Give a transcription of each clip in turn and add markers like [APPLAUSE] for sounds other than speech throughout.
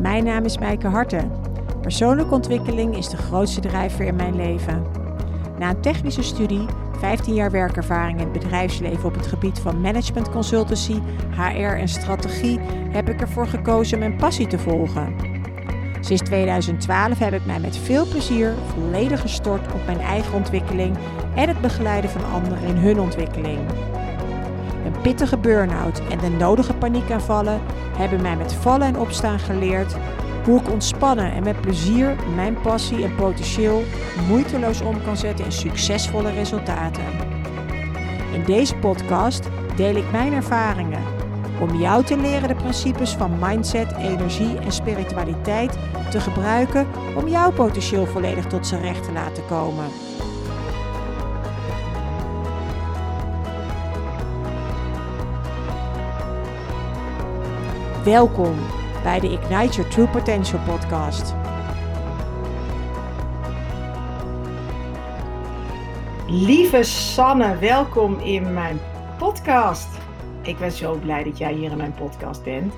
Mijn naam is Mijke Harten. Persoonlijke ontwikkeling is de grootste drijfveer in mijn leven. Na een technische studie, 15 jaar werkervaring in het bedrijfsleven op het gebied van management consultancy, HR en strategie, heb ik ervoor gekozen mijn passie te volgen. Sinds 2012 heb ik mij met veel plezier volledig gestort op mijn eigen ontwikkeling en het begeleiden van anderen in hun ontwikkeling. Pittige burn-out en de nodige paniekaanvallen hebben mij met vallen en opstaan geleerd hoe ik ontspannen en met plezier mijn passie en potentieel moeiteloos om kan zetten in succesvolle resultaten. In deze podcast deel ik mijn ervaringen om jou te leren de principes van mindset, energie en spiritualiteit te gebruiken om jouw potentieel volledig tot zijn recht te laten komen. Welkom bij de Ignite Your True Potential podcast. Lieve Sanne, welkom in mijn podcast. Ik ben zo blij dat jij hier in mijn podcast bent.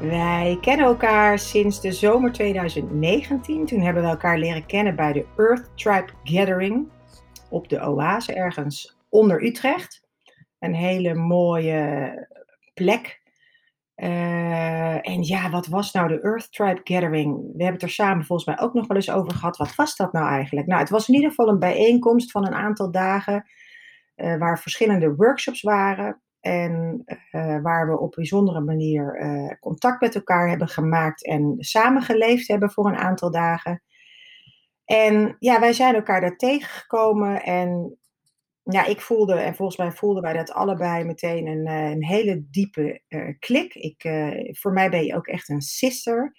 Wij kennen elkaar sinds de zomer 2019. Toen hebben we elkaar leren kennen bij de Earth Tribe Gathering op de Oase ergens onder Utrecht. Een hele mooie plek uh, en ja, wat was nou de Earth Tribe Gathering? We hebben het er samen volgens mij ook nog wel eens over gehad. Wat was dat nou eigenlijk? Nou, het was in ieder geval een bijeenkomst van een aantal dagen uh, waar verschillende workshops waren. En uh, waar we op bijzondere manier contact met elkaar hebben gemaakt en samengeleefd hebben voor een aantal dagen. En ja, wij zijn elkaar daar tegengekomen en ja, ik voelde, en volgens mij voelden wij dat allebei meteen een, eh, een hele diepe uh, klik. Ik, uh, voor mij ben je ook echt een sister.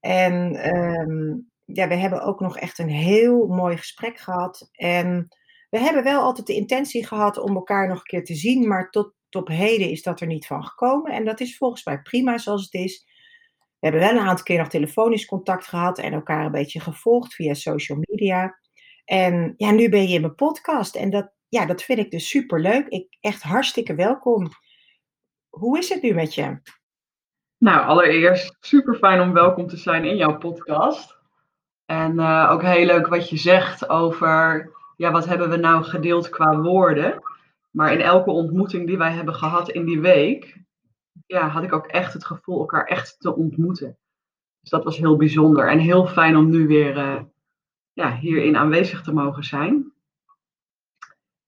En um, ja, we hebben ook nog echt een heel mooi gesprek gehad. En we hebben wel altijd de intentie gehad om elkaar nog een keer te zien, maar tot, tot heden is dat er niet van gekomen. En dat is volgens mij prima zoals het is. We hebben wel een aantal keer nog telefonisch contact gehad en elkaar een beetje gevolgd via social media. En ja, nu ben je in mijn podcast en dat, ja, dat vind ik dus super leuk. Ik, echt hartstikke welkom. Hoe is het nu met je? Nou, allereerst super fijn om welkom te zijn in jouw podcast. En uh, ook heel leuk wat je zegt over, ja, wat hebben we nou gedeeld qua woorden. Maar in elke ontmoeting die wij hebben gehad in die week, ja, had ik ook echt het gevoel elkaar echt te ontmoeten. Dus dat was heel bijzonder en heel fijn om nu weer uh, ja, hierin aanwezig te mogen zijn.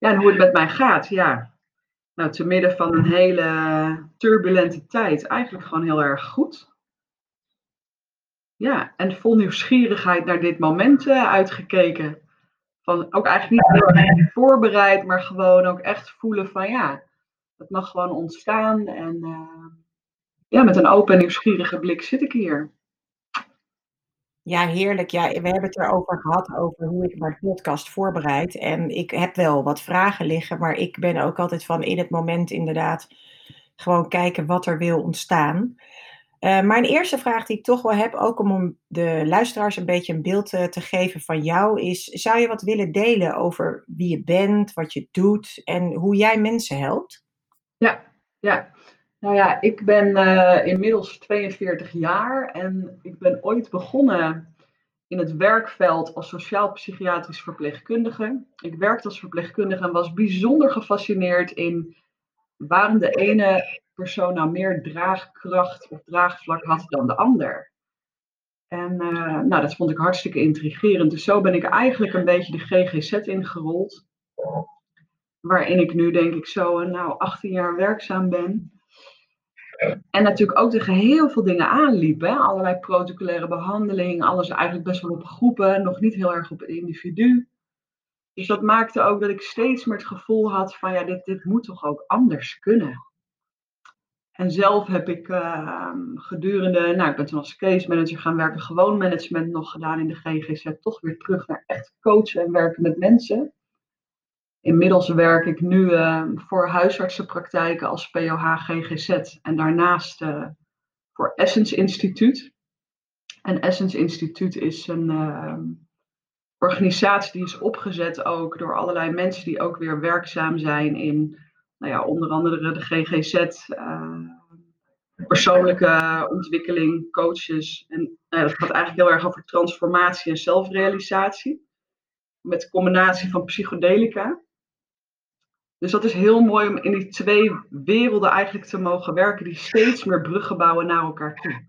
Ja, en hoe het met mij gaat, ja. Nou, te midden van een hele turbulente tijd, eigenlijk gewoon heel erg goed. Ja, en vol nieuwsgierigheid naar dit moment uh, uitgekeken. Van, ook eigenlijk niet voorbereid, maar gewoon ook echt voelen van ja, het mag gewoon ontstaan. En uh, ja, met een open en nieuwsgierige blik zit ik hier. Ja, heerlijk. Ja, we hebben het erover gehad, over hoe ik mijn podcast voorbereid. En ik heb wel wat vragen liggen, maar ik ben ook altijd van in het moment inderdaad gewoon kijken wat er wil ontstaan. Maar een eerste vraag die ik toch wel heb, ook om de luisteraars een beetje een beeld te, te geven van jou, is: zou je wat willen delen over wie je bent, wat je doet en hoe jij mensen helpt? Ja, ja. Nou ja, ik ben uh, inmiddels 42 jaar en ik ben ooit begonnen in het werkveld als sociaal-psychiatrisch verpleegkundige. Ik werkte als verpleegkundige en was bijzonder gefascineerd in waarom de ene persoon nou meer draagkracht of draagvlak had dan de ander. En uh, nou, dat vond ik hartstikke intrigerend. Dus zo ben ik eigenlijk een beetje de GGZ ingerold. Waarin ik nu denk ik zo nou 18 jaar werkzaam ben. En natuurlijk ook tegen heel veel dingen aanliepen. Allerlei protocolaire behandeling, alles eigenlijk best wel op groepen, nog niet heel erg op het individu. Dus dat maakte ook dat ik steeds meer het gevoel had van ja, dit, dit moet toch ook anders kunnen. En zelf heb ik uh, gedurende, nou ik ben toen als case manager gaan werken, gewoon management nog gedaan in de GGZ, toch weer terug naar echt coachen en werken met mensen. Inmiddels werk ik nu uh, voor huisartsenpraktijken als POH GGZ en daarnaast uh, voor Essence Instituut. En Essence Instituut is een uh, organisatie die is opgezet ook door allerlei mensen die ook weer werkzaam zijn in, nou ja, onder andere de GGZ, persoonlijke ontwikkeling, coaches. En nou dat gaat eigenlijk heel erg over transformatie en zelfrealisatie. Met combinatie van psychodelica. Dus dat is heel mooi om in die twee werelden eigenlijk te mogen werken, die steeds meer bruggen bouwen naar elkaar toe.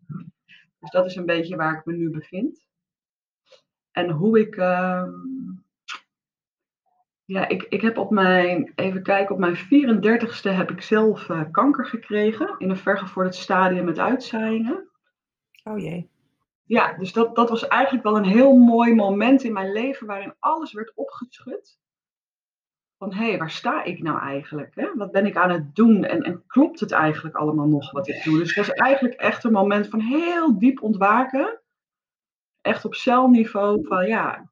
Dus dat is een beetje waar ik me nu bevind. En hoe ik. Ehm, ja, ik, ik heb op mijn. Even kijken, op mijn 34ste heb ik zelf uh, kanker gekregen. In een vergevorderd stadium met uitzaaiingen. Oh jee. Ja, dus dat, dat was eigenlijk wel een heel mooi moment in mijn leven waarin alles werd opgeschud. Van hé, waar sta ik nou eigenlijk? Hè? Wat ben ik aan het doen? En, en klopt het eigenlijk allemaal nog wat ik doe? Dus het was eigenlijk echt een moment van heel diep ontwaken echt op celniveau van ja,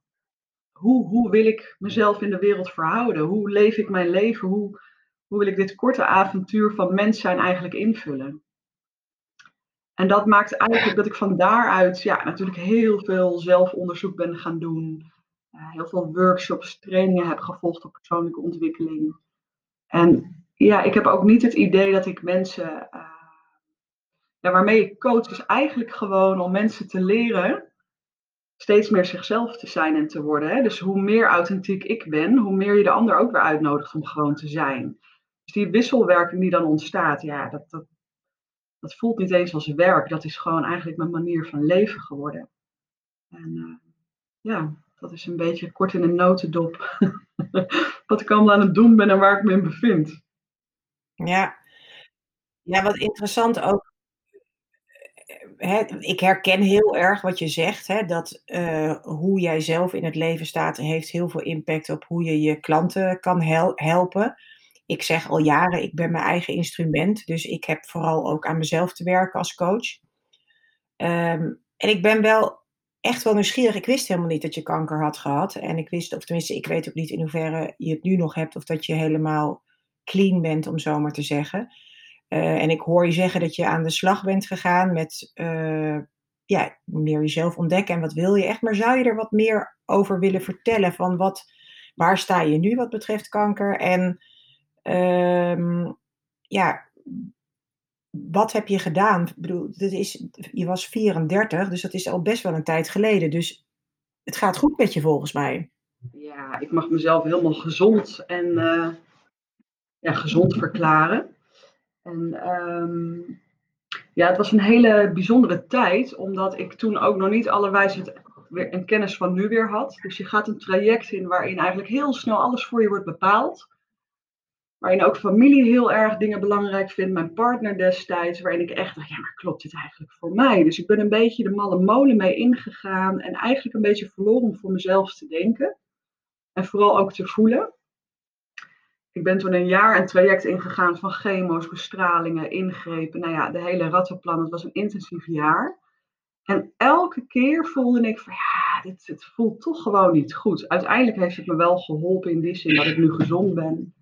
hoe, hoe wil ik mezelf in de wereld verhouden? Hoe leef ik mijn leven? Hoe, hoe wil ik dit korte avontuur van mens zijn eigenlijk invullen? En dat maakt eigenlijk dat ik van daaruit ja, natuurlijk heel veel zelfonderzoek ben gaan doen. Uh, heel veel workshops, trainingen heb gevolgd op persoonlijke ontwikkeling. En ja, ik heb ook niet het idee dat ik mensen. Uh, ja, waarmee ik coach is eigenlijk gewoon om mensen te leren steeds meer zichzelf te zijn en te worden. Hè? Dus hoe meer authentiek ik ben, hoe meer je de ander ook weer uitnodigt om gewoon te zijn. Dus die wisselwerking die dan ontstaat, ja, dat, dat, dat voelt niet eens als werk. Dat is gewoon eigenlijk mijn manier van leven geworden. En uh, ja, dat is een beetje kort in een notendop. [LAUGHS] wat ik allemaal aan het doen ben en waar ik me in bevind. Ja, ja wat interessant ook ik herken heel erg wat je zegt, dat uh, hoe jij zelf in het leven staat, heeft heel veel impact op hoe je je klanten kan hel helpen. Ik zeg al jaren, ik ben mijn eigen instrument, dus ik heb vooral ook aan mezelf te werken als coach. Um, en ik ben wel echt wel nieuwsgierig. Ik wist helemaal niet dat je kanker had gehad. En ik wist, of tenminste, ik weet ook niet in hoeverre je het nu nog hebt, of dat je helemaal clean bent, om zo maar te zeggen. Uh, en ik hoor je zeggen dat je aan de slag bent gegaan met uh, ja, meer jezelf ontdekken en wat wil je echt. Maar zou je er wat meer over willen vertellen? Van wat, waar sta je nu wat betreft kanker? En um, ja, wat heb je gedaan? Ik bedoel, dit is, je was 34, dus dat is al best wel een tijd geleden. Dus het gaat goed met je volgens mij. Ja, ik mag mezelf helemaal gezond en uh, ja, gezond verklaren. En um, ja, het was een hele bijzondere tijd, omdat ik toen ook nog niet alle wijsheid en kennis van nu weer had. Dus je gaat een traject in waarin eigenlijk heel snel alles voor je wordt bepaald. Waarin ook familie heel erg dingen belangrijk vindt. Mijn partner destijds, waarin ik echt dacht, ja, maar klopt dit eigenlijk voor mij? Dus ik ben een beetje de malle molen mee ingegaan en eigenlijk een beetje verloren om voor mezelf te denken. En vooral ook te voelen ik ben toen een jaar een traject ingegaan van chemo's, bestralingen, ingrepen. Nou ja, de hele rattenplan. Het was een intensief jaar. En elke keer voelde ik van ja, dit, dit voelt toch gewoon niet goed. Uiteindelijk heeft het me wel geholpen in die zin dat ik nu gezond ben.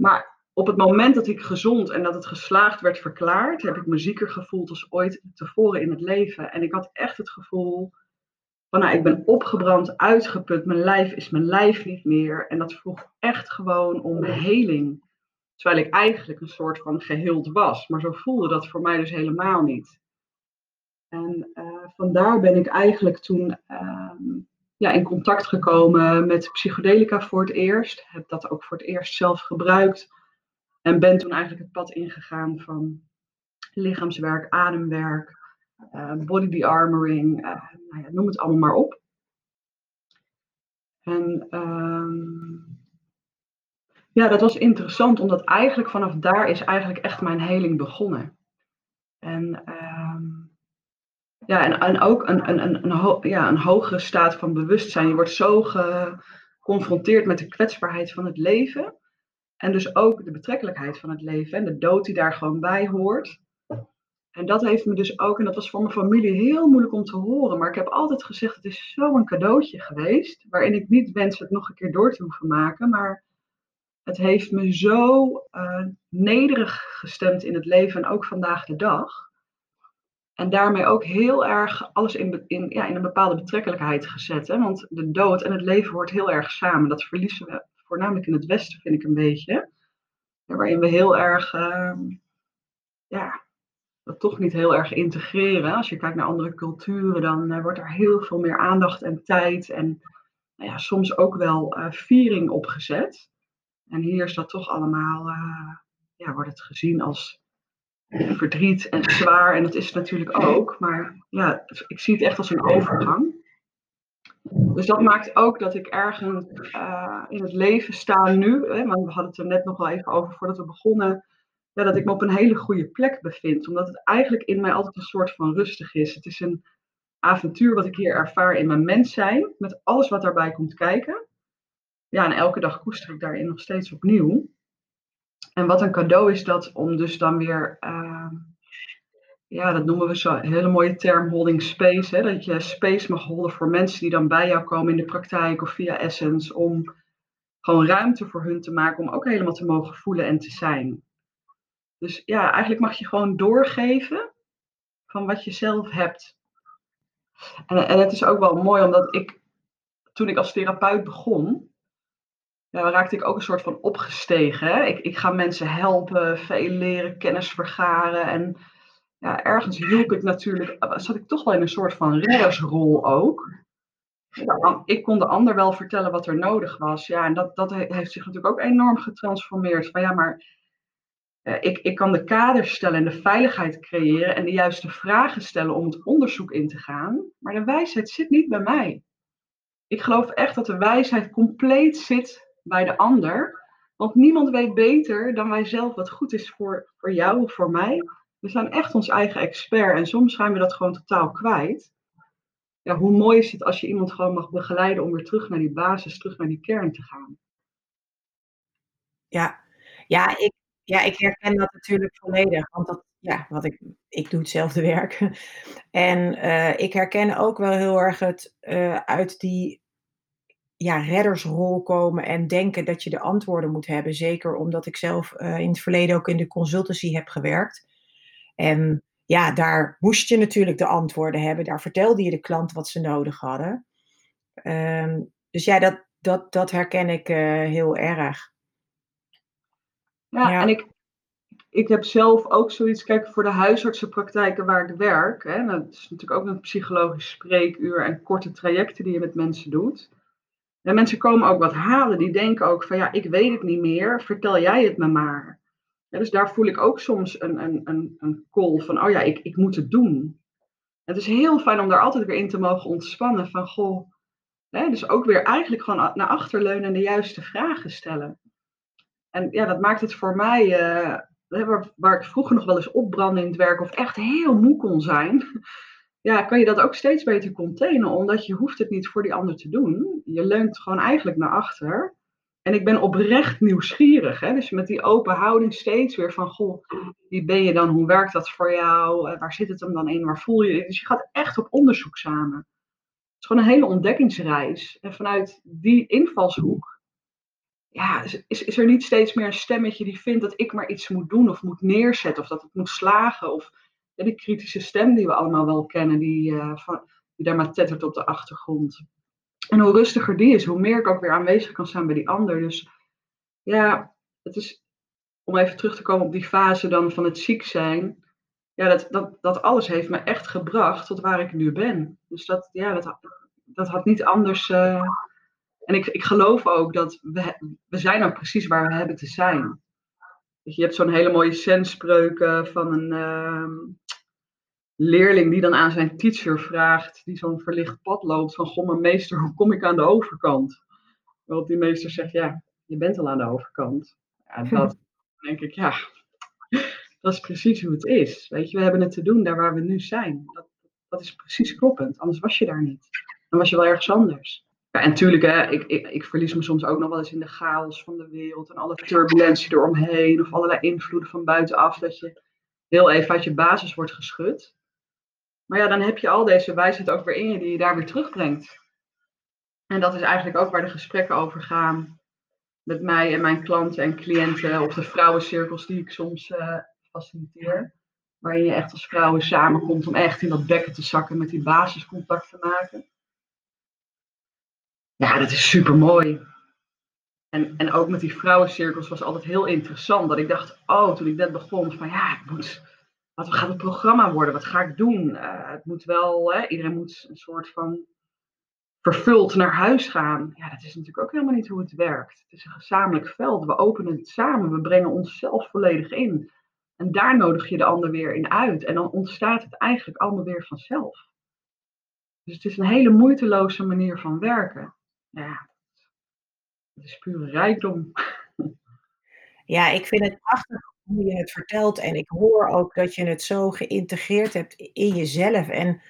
Maar op het moment dat ik gezond en dat het geslaagd werd verklaard, heb ik me zieker gevoeld als ooit tevoren in het leven. En ik had echt het gevoel van nou, ik ben opgebrand, uitgeput, mijn lijf is mijn lijf niet meer. En dat vroeg echt gewoon om heling. Terwijl ik eigenlijk een soort van geheeld was. Maar zo voelde dat voor mij dus helemaal niet. En uh, vandaar ben ik eigenlijk toen uh, ja, in contact gekomen met psychedelica voor het eerst. Heb dat ook voor het eerst zelf gebruikt. En ben toen eigenlijk het pad ingegaan van lichaamswerk, ademwerk, uh, body de-armoring, uh, nou ja, noem het allemaal maar op. En uh, ja, dat was interessant, omdat eigenlijk vanaf daar is eigenlijk echt mijn heling begonnen. En, ehm, ja, en, ook een, een, een, een, ja, een hogere staat van bewustzijn. Je wordt zo geconfronteerd met de kwetsbaarheid van het leven. En dus ook de betrekkelijkheid van het leven en de dood die daar gewoon bij hoort. En dat heeft me dus ook, en dat was voor mijn familie heel moeilijk om te horen, maar ik heb altijd gezegd, het is zo'n cadeautje geweest, waarin ik niet wens het nog een keer door te hoeven maken, maar het heeft me zo uh, nederig gestemd in het leven en ook vandaag de dag. En daarmee ook heel erg alles in, in, ja, in een bepaalde betrekkelijkheid gezet. Hè? Want de dood en het leven hoort heel erg samen. Dat verliezen we voornamelijk in het Westen, vind ik een beetje. waarin we heel erg, uh, ja, dat toch niet heel erg integreren. Als je kijkt naar andere culturen, dan wordt er heel veel meer aandacht en tijd en nou ja, soms ook wel viering opgezet. En hier is dat toch allemaal, ja, wordt het gezien als verdriet en zwaar. En dat is het natuurlijk ook. Maar ja, ik zie het echt als een overgang. Dus dat maakt ook dat ik ergens uh, in het leven sta nu. Hè, we hadden het er net nog wel even over voordat we begonnen. Ja, dat ik me op een hele goede plek bevind. Omdat het eigenlijk in mij altijd een soort van rustig is. Het is een avontuur wat ik hier ervaar in mijn mens zijn. Met alles wat daarbij komt kijken. Ja, en elke dag koester ik daarin nog steeds opnieuw. En wat een cadeau is dat om dus dan weer, uh, ja, dat noemen we zo een hele mooie term holding space. Hè? Dat je space mag holden voor mensen die dan bij jou komen in de praktijk of via Essence. Om gewoon ruimte voor hun te maken om ook helemaal te mogen voelen en te zijn. Dus ja, eigenlijk mag je gewoon doorgeven van wat je zelf hebt. En, en het is ook wel mooi omdat ik, toen ik als therapeut begon, ja, raakte ik ook een soort van opgestegen. Hè? Ik, ik ga mensen helpen, veel leren, kennis vergaren. En ja, ergens hielp ik natuurlijk, eh, zat ik toch wel in een soort van reddersrol ook. Ik kon de ander wel vertellen wat er nodig was. Ja, en dat, dat heeft zich natuurlijk ook enorm getransformeerd. Van ja, maar eh, ik, ik kan de kaders stellen en de veiligheid creëren en de juiste vragen stellen om het onderzoek in te gaan. Maar de wijsheid zit niet bij mij. Ik geloof echt dat de wijsheid compleet zit bij de ander. Want niemand weet beter dan wij zelf wat goed is voor, voor jou of voor mij. We zijn echt ons eigen expert en soms zijn we dat gewoon totaal kwijt. Ja, hoe mooi is het als je iemand gewoon mag begeleiden om weer terug naar die basis, terug naar die kern te gaan. Ja, ja, ik, ja ik herken dat natuurlijk volledig. Want dat, ja, wat ik, ik doe hetzelfde [LAUGHS] werk. En uh, ik herken ook wel heel erg het uh, uit die ja, reddersrol komen en denken dat je de antwoorden moet hebben. Zeker omdat ik zelf uh, in het verleden ook in de consultancy heb gewerkt. En ja, daar moest je natuurlijk de antwoorden hebben. Daar vertelde je de klant wat ze nodig hadden. Um, dus ja, dat, dat, dat herken ik uh, heel erg. Ja, ja, en ik, ik heb zelf ook zoiets, kijk, voor de huisartsenpraktijken waar ik werk. Hè, dat is natuurlijk ook een psychologisch spreekuur en korte trajecten die je met mensen doet. En mensen komen ook wat halen, die denken ook van ja, ik weet het niet meer, vertel jij het me maar. Dus daar voel ik ook soms een, een, een, een call van, oh ja, ik, ik moet het doen. Het is heel fijn om daar altijd weer in te mogen ontspannen van, goh, hè, dus ook weer eigenlijk gewoon naar achterleunen en de juiste vragen stellen. En ja, dat maakt het voor mij, uh, waar, waar ik vroeger nog wel eens opbrandde in het werk of echt heel moe kon zijn, ja, kan je dat ook steeds beter containen, omdat je hoeft het niet voor die ander te doen. Je leunt gewoon eigenlijk naar achter. En ik ben oprecht nieuwsgierig. Hè? Dus met die open houding steeds weer van, goh, wie ben je dan? Hoe werkt dat voor jou? Eh, waar zit het hem dan in? Waar voel je je? Dus je gaat echt op onderzoek samen. Het is gewoon een hele ontdekkingsreis. En vanuit die invalshoek, ja, is, is er niet steeds meer een stemmetje die vindt dat ik maar iets moet doen of moet neerzetten of dat het moet slagen of die kritische stem die we allemaal wel kennen, die, uh, van, die daar maar tettert op de achtergrond. En hoe rustiger die is, hoe meer ik ook weer aanwezig kan zijn bij die ander. Dus ja, het is, om even terug te komen op die fase dan van het ziek zijn. Ja, dat, dat, dat alles heeft me echt gebracht tot waar ik nu ben. Dus dat, ja, dat, dat had niet anders. Uh, en ik, ik geloof ook dat we, we zijn nou precies waar we hebben te zijn. Dus je hebt zo'n hele mooie zenspreuk van een, uh, leerling die dan aan zijn teacher vraagt, die zo'n verlicht pad loopt, van goh, mijn meester, hoe kom ik aan de overkant? Waarop die meester zegt, ja, je bent al aan de overkant. Ja, [LAUGHS] dat denk ik, ja, dat is precies hoe het is. Weet je, we hebben het te doen daar waar we nu zijn. Dat, dat is precies kloppend, anders was je daar niet. Dan was je wel ergens anders. Ja, en natuurlijk, hè, ik, ik, ik verlies me soms ook nog wel eens in de chaos van de wereld en alle turbulentie eromheen of allerlei invloeden van buitenaf, dat je heel even uit je basis wordt geschud. Maar ja, dan heb je al deze wijsheid ook weer in je die je daar weer terugbrengt. En dat is eigenlijk ook waar de gesprekken over gaan met mij en mijn klanten en cliënten of de vrouwencirkels die ik soms uh, faciliteer. Waarin je echt als vrouwen samenkomt om echt in dat bekken te zakken met die basiscontact te maken. Ja, dat is super mooi. En, en ook met die vrouwencirkels was altijd heel interessant. Dat ik dacht, oh, toen ik net begon, van ja, ik wat gaat het programma worden? Wat ga ik doen? Uh, het moet wel, hè, iedereen moet een soort van vervuld naar huis gaan. Ja, dat is natuurlijk ook helemaal niet hoe het werkt. Het is een gezamenlijk veld. We openen het samen. We brengen onszelf volledig in. En daar nodig je de ander weer in uit. En dan ontstaat het eigenlijk allemaal weer vanzelf. Dus het is een hele moeiteloze manier van werken. Ja, het is pure rijkdom. Ja, ik vind het prachtig hoe je het vertelt. En ik hoor ook dat je het zo geïntegreerd hebt in jezelf. En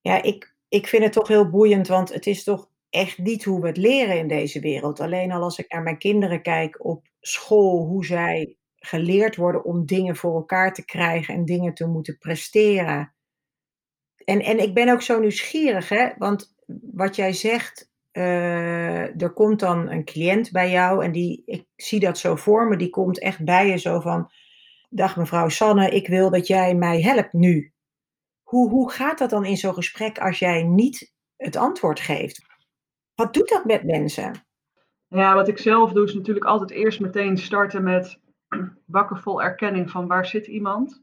ja, ik, ik vind het toch heel boeiend, want het is toch echt niet hoe we het leren in deze wereld. Alleen al als ik naar mijn kinderen kijk op school, hoe zij geleerd worden om dingen voor elkaar te krijgen en dingen te moeten presteren. En, en ik ben ook zo nieuwsgierig, hè? want wat jij zegt, uh, er komt dan een cliënt bij jou en die, ik zie dat zo voor me, die komt echt bij je zo van, dag mevrouw Sanne, ik wil dat jij mij helpt nu. Hoe, hoe gaat dat dan in zo'n gesprek als jij niet het antwoord geeft? Wat doet dat met mensen? Ja, wat ik zelf doe is natuurlijk altijd eerst meteen starten met [CLEARS THROAT] bakken vol erkenning van waar zit iemand.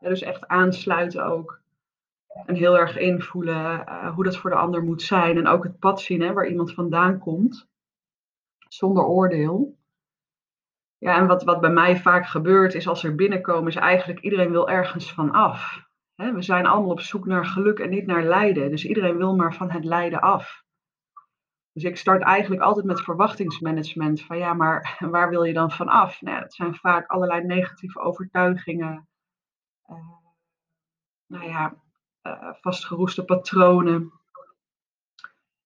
Ja, dus echt aansluiten ook. En heel erg invoelen uh, hoe dat voor de ander moet zijn. En ook het pad zien hè, waar iemand vandaan komt. Zonder oordeel. Ja, en wat, wat bij mij vaak gebeurt is als er binnenkomen, is eigenlijk iedereen wil ergens van af. Hè, we zijn allemaal op zoek naar geluk en niet naar lijden. Dus iedereen wil maar van het lijden af. Dus ik start eigenlijk altijd met verwachtingsmanagement. Van ja, maar [LAUGHS] waar wil je dan van af? Nou, dat zijn vaak allerlei negatieve overtuigingen. Uh, nou ja, uh, vastgeroeste patronen.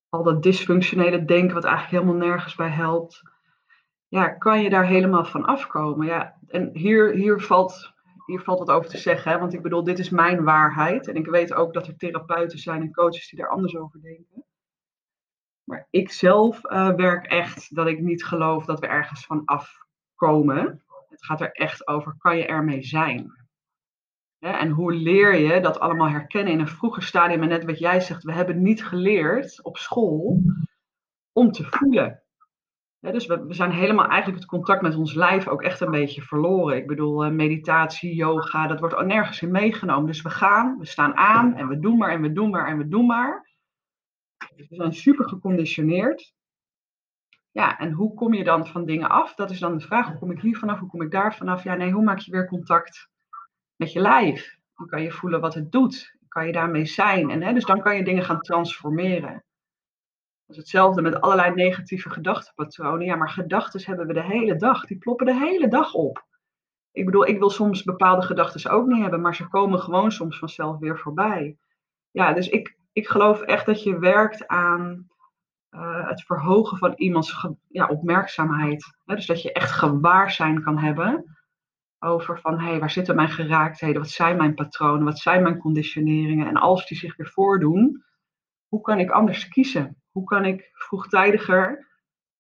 Al dat dysfunctionele denken wat eigenlijk helemaal nergens bij helpt. Ja, kan je daar helemaal van afkomen? Ja, en hier, hier, valt, hier valt wat over te zeggen. Hè? Want ik bedoel, dit is mijn waarheid. En ik weet ook dat er therapeuten zijn en coaches die daar anders over denken. Maar ik zelf uh, werk echt dat ik niet geloof dat we ergens van afkomen. Het gaat er echt over, kan je ermee zijn? En hoe leer je dat allemaal herkennen in een vroeger stadium? En net wat jij zegt, we hebben niet geleerd op school om te voelen. dus we, zijn helemaal eigenlijk het contact met ons lijf ook echt een beetje verloren. Ik bedoel, eh, meditatie, yoga, dat wordt nergens in meegenomen. Dus we gaan, we staan aan en we doen maar en we doen maar en we doen maar. Dus we zijn super geconditioneerd. Ja, en hoe kom je dan van dingen af? Dat is dan de vraag. Hoe kom ik hier vanaf? Hoe kom ik daar vanaf? Ja, nee, hoe maak je weer contact met je lijf. Dan kan je voelen wat het doet. Kan je daarmee zijn. En, hè, dus dan kan je dingen gaan transformeren. Dat is hetzelfde met allerlei negatieve gedachtenpatronen. Ja, maar gedachten hebben we de hele dag. Die ploppen de hele dag op. Ik bedoel, ik wil soms bepaalde gedachten ook niet hebben, maar ze komen gewoon soms vanzelf weer voorbij. Ja, dus ik, ik geloof echt dat je werkt aan uh, het verhogen van iemands ja, opmerkzaamheid. dus dat je echt gewaarzijn kan hebben over van hé, hey, waar zitten mijn geraaktheden? Wat zijn mijn patronen? Wat zijn mijn conditioneringen? En als die zich weer voordoen, hoe kan ik anders kiezen? Hoe kan ik vroegtijdiger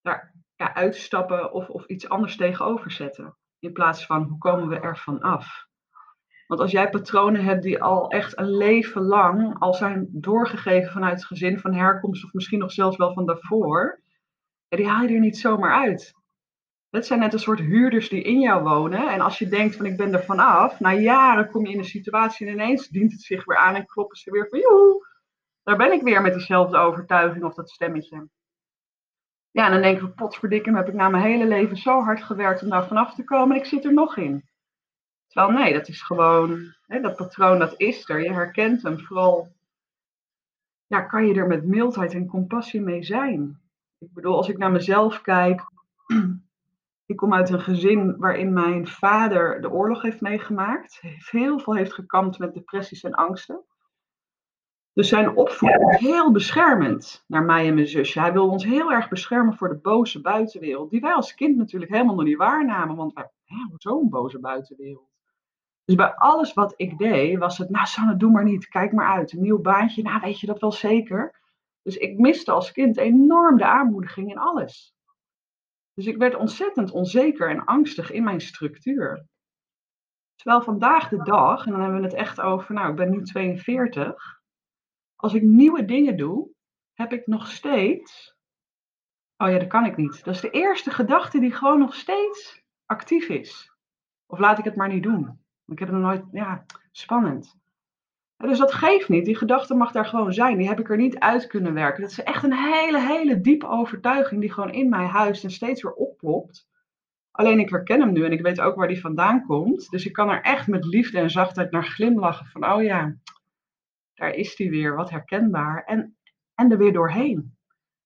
daar ja, uitstappen of, of iets anders tegenover zetten? In plaats van hoe komen we ervan af? Want als jij patronen hebt die al echt een leven lang al zijn doorgegeven vanuit het gezin van herkomst, of misschien nog zelfs wel van daarvoor, die haal je er niet zomaar uit. Het zijn net een soort huurders die in jou wonen. En als je denkt van ik ben er vanaf, na jaren kom je in een situatie en ineens dient het zich weer aan en kloppen ze weer van joe, daar ben ik weer met diezelfde overtuiging of dat stemmetje. Ja, en dan denken we, potverdikkem, heb ik na mijn hele leven zo hard gewerkt om daar vanaf te komen en ik zit er nog in. Terwijl nee, dat is gewoon, hè, dat patroon dat is er, je herkent hem. Vooral, ja, kan je er met mildheid en compassie mee zijn. Ik bedoel, als ik naar mezelf kijk, ik kom uit een gezin waarin mijn vader de oorlog heeft meegemaakt. Heel veel heeft gekampt met depressies en angsten. Dus zijn opvoeding was heel beschermend naar mij en mijn zusje. Hij wilde ons heel erg beschermen voor de boze buitenwereld. Die wij als kind natuurlijk helemaal nog niet waarnamen. Want wij, zo'n boze buitenwereld. Dus bij alles wat ik deed was het, nou Sanne, doe maar niet. Kijk maar uit. Een nieuw baantje, nou weet je dat wel zeker. Dus ik miste als kind enorm de aanmoediging in alles. Dus ik werd ontzettend onzeker en angstig in mijn structuur. Terwijl vandaag de dag, en dan hebben we het echt over, nou, ik ben nu 42. Als ik nieuwe dingen doe, heb ik nog steeds. Oh ja, dat kan ik niet. Dat is de eerste gedachte die gewoon nog steeds actief is. Of laat ik het maar niet doen. Ik heb nog nooit, ja, spannend. Dus dat geeft niet. Die gedachte mag daar gewoon zijn. Die heb ik er niet uit kunnen werken. Dat is echt een hele, hele diepe overtuiging die gewoon in mij huist en steeds weer opplopt. Alleen ik herken hem nu en ik weet ook waar die vandaan komt. Dus ik kan er echt met liefde en zachtheid naar glimlachen van, oh ja, daar is die weer, wat herkenbaar. En, en er weer doorheen.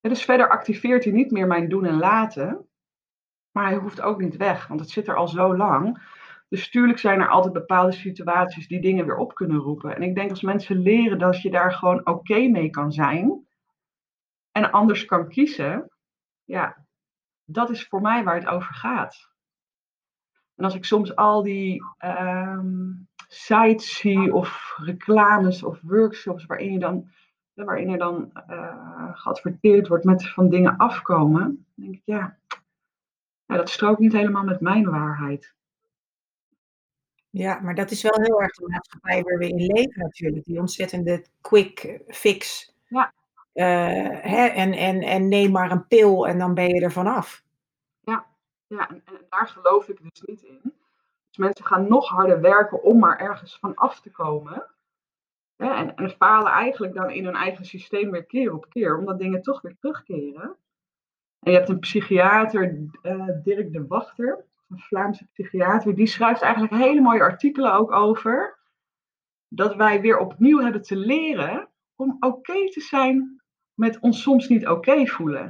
dus verder activeert hij niet meer mijn doen en laten. Maar hij hoeft ook niet weg, want het zit er al zo lang. Dus tuurlijk zijn er altijd bepaalde situaties die dingen weer op kunnen roepen. En ik denk als mensen leren dat je daar gewoon oké mee kan zijn en anders kan kiezen, ja, dat is voor mij waar het over gaat. En als ik soms al die um, sites zie of reclames of workshops waarin, je dan, waarin er dan uh, geadverteerd wordt met van dingen afkomen, denk ik ja, ja, dat strookt niet helemaal met mijn waarheid. Ja, maar dat is wel heel erg de maatschappij waar we in leven natuurlijk. Die ontzettende quick fix. Ja. Uh, hè, en, en, en neem maar een pil en dan ben je er vanaf. Ja, ja en, en daar geloof ik dus niet in. Dus mensen gaan nog harder werken om maar ergens van af te komen. Ja, en, en falen eigenlijk dan in hun eigen systeem weer keer op keer, omdat dingen toch weer terugkeren. En je hebt een psychiater, uh, Dirk de Wachter, een Vlaamse psychiater, die schrijft eigenlijk hele mooie artikelen ook over dat wij weer opnieuw hebben te leren om oké te zijn met ons soms niet oké voelen.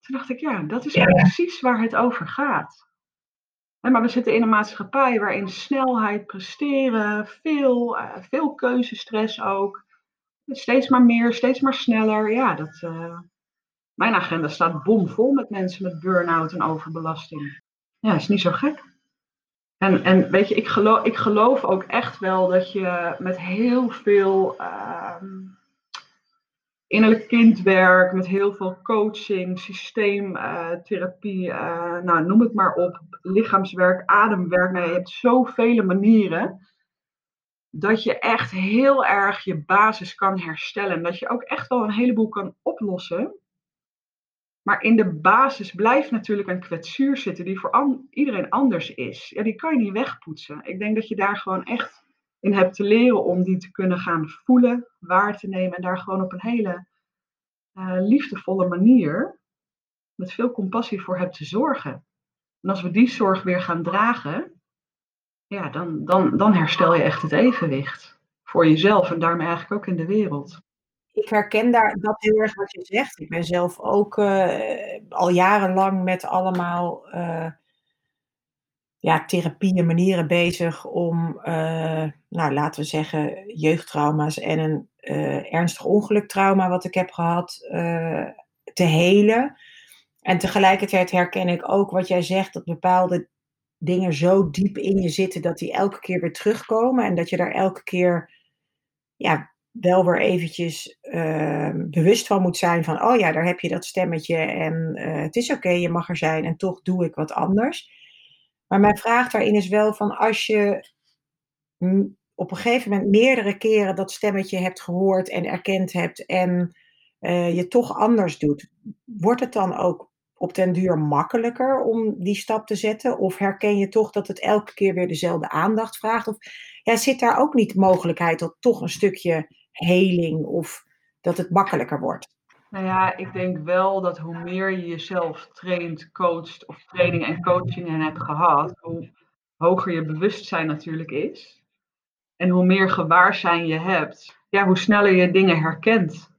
Toen dacht ik, ja, dat is precies waar het over gaat. maar we zitten in een maatschappij waarin snelheid, presteren, veel, uh, veel keuzestress ook. Steeds maar meer, steeds maar sneller. Ja, dat, uh, mijn agenda staat bomvol met mensen met burn-out en overbelasting. Ja, is niet zo gek. En, en weet je, ik geloof, ik geloof ook echt wel dat je met heel veel uh, innerlijk kindwerk, met heel veel coaching, systeemtherapie, uh, nou, noem het maar op, lichaamswerk, ademwerk, nou, je hebt zoveel manieren dat je echt heel erg je basis kan herstellen. En dat je ook echt wel een heleboel kan oplossen maar in de basis blijft natuurlijk een kwetsuur zitten die voor iedereen anders is. Ja, die kan je niet wegpoetsen. Ik denk dat je daar gewoon echt in hebt te leren om die te kunnen gaan voelen, waar te nemen en daar gewoon op een hele uh, liefdevolle manier, met veel compassie voor hebt te zorgen. En als we die zorg weer gaan dragen, ja, dan, dan, dan herstel je echt het evenwicht voor jezelf en daarmee eigenlijk ook in de wereld ik herken daar dat heel erg wat je zegt. Ik ben zelf ook uh, al jarenlang met allemaal uh, ja, therapieën, manieren bezig om, uh, nou laten we zeggen, jeugdtrauma's en een ernstig ongeluktrauma wat ik heb gehad te helen. En tegelijkertijd herken ik ook wat jij zegt, dat bepaalde dingen zo diep in je zitten dat die elke keer weer terugkomen en dat je daar elke keer ja, wel weer eventjes ehm, bewust van moet zijn van, oh ja, daar heb je dat stemmetje en uh, het is oké, je mag er zijn en toch doe ik wat anders. Maar mijn vraag daarin is wel van als je op een gegeven moment meerdere keren dat stemmetje hebt gehoord en erkend hebt en uh, je toch anders doet, wordt het dan ook op den duur makkelijker om die stap te zetten? Of herken je toch dat het elke keer weer dezelfde aandacht vraagt? Of ja, zit daar ook niet mogelijkheid tot toch een stukje heling of dat het makkelijker wordt? Nou ja, ik denk wel dat hoe meer je jezelf traint, coacht of training en coachingen hebt gehad, hoe hoger je bewustzijn natuurlijk is. En hoe meer gewaarzijn je hebt, ja, hoe sneller je dingen herkent.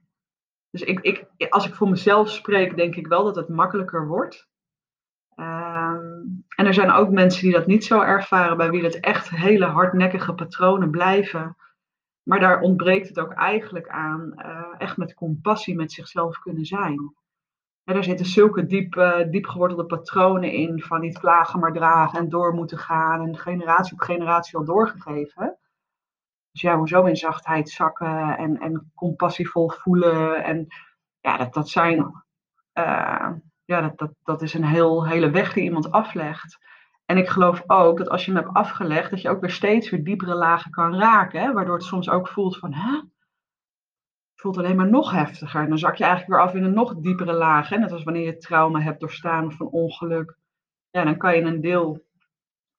Dus ik, ik, als ik voor mezelf spreek, denk ik wel dat het makkelijker wordt. Ehm, en er zijn ook mensen die dat niet zo ervaren, bij wie het echt hele hardnekkige patronen blijven. Maar daar ontbreekt het ook eigenlijk aan uh, echt met compassie met zichzelf kunnen zijn. Ja, daar zitten zulke diep, uh, diep gewortelde patronen in van niet klagen maar dragen en door moeten gaan en generatie op generatie al doorgegeven. Dus ja, hoezo in zachtheid zakken en, en compassievol voelen. En ja, dat, dat zijn, uh, ja, dat, dat, dat is een heel, hele weg die iemand aflegt. En ik geloof ook dat als je hem hebt afgelegd, dat je ook weer steeds weer diepere lagen kan raken. Hè? Waardoor het soms ook voelt van, hè? Het voelt alleen maar nog heftiger. En dan zak je eigenlijk weer af in een nog diepere laag. Hè? Net als wanneer je trauma hebt doorstaan of een ongeluk. Ja, dan kan je een deel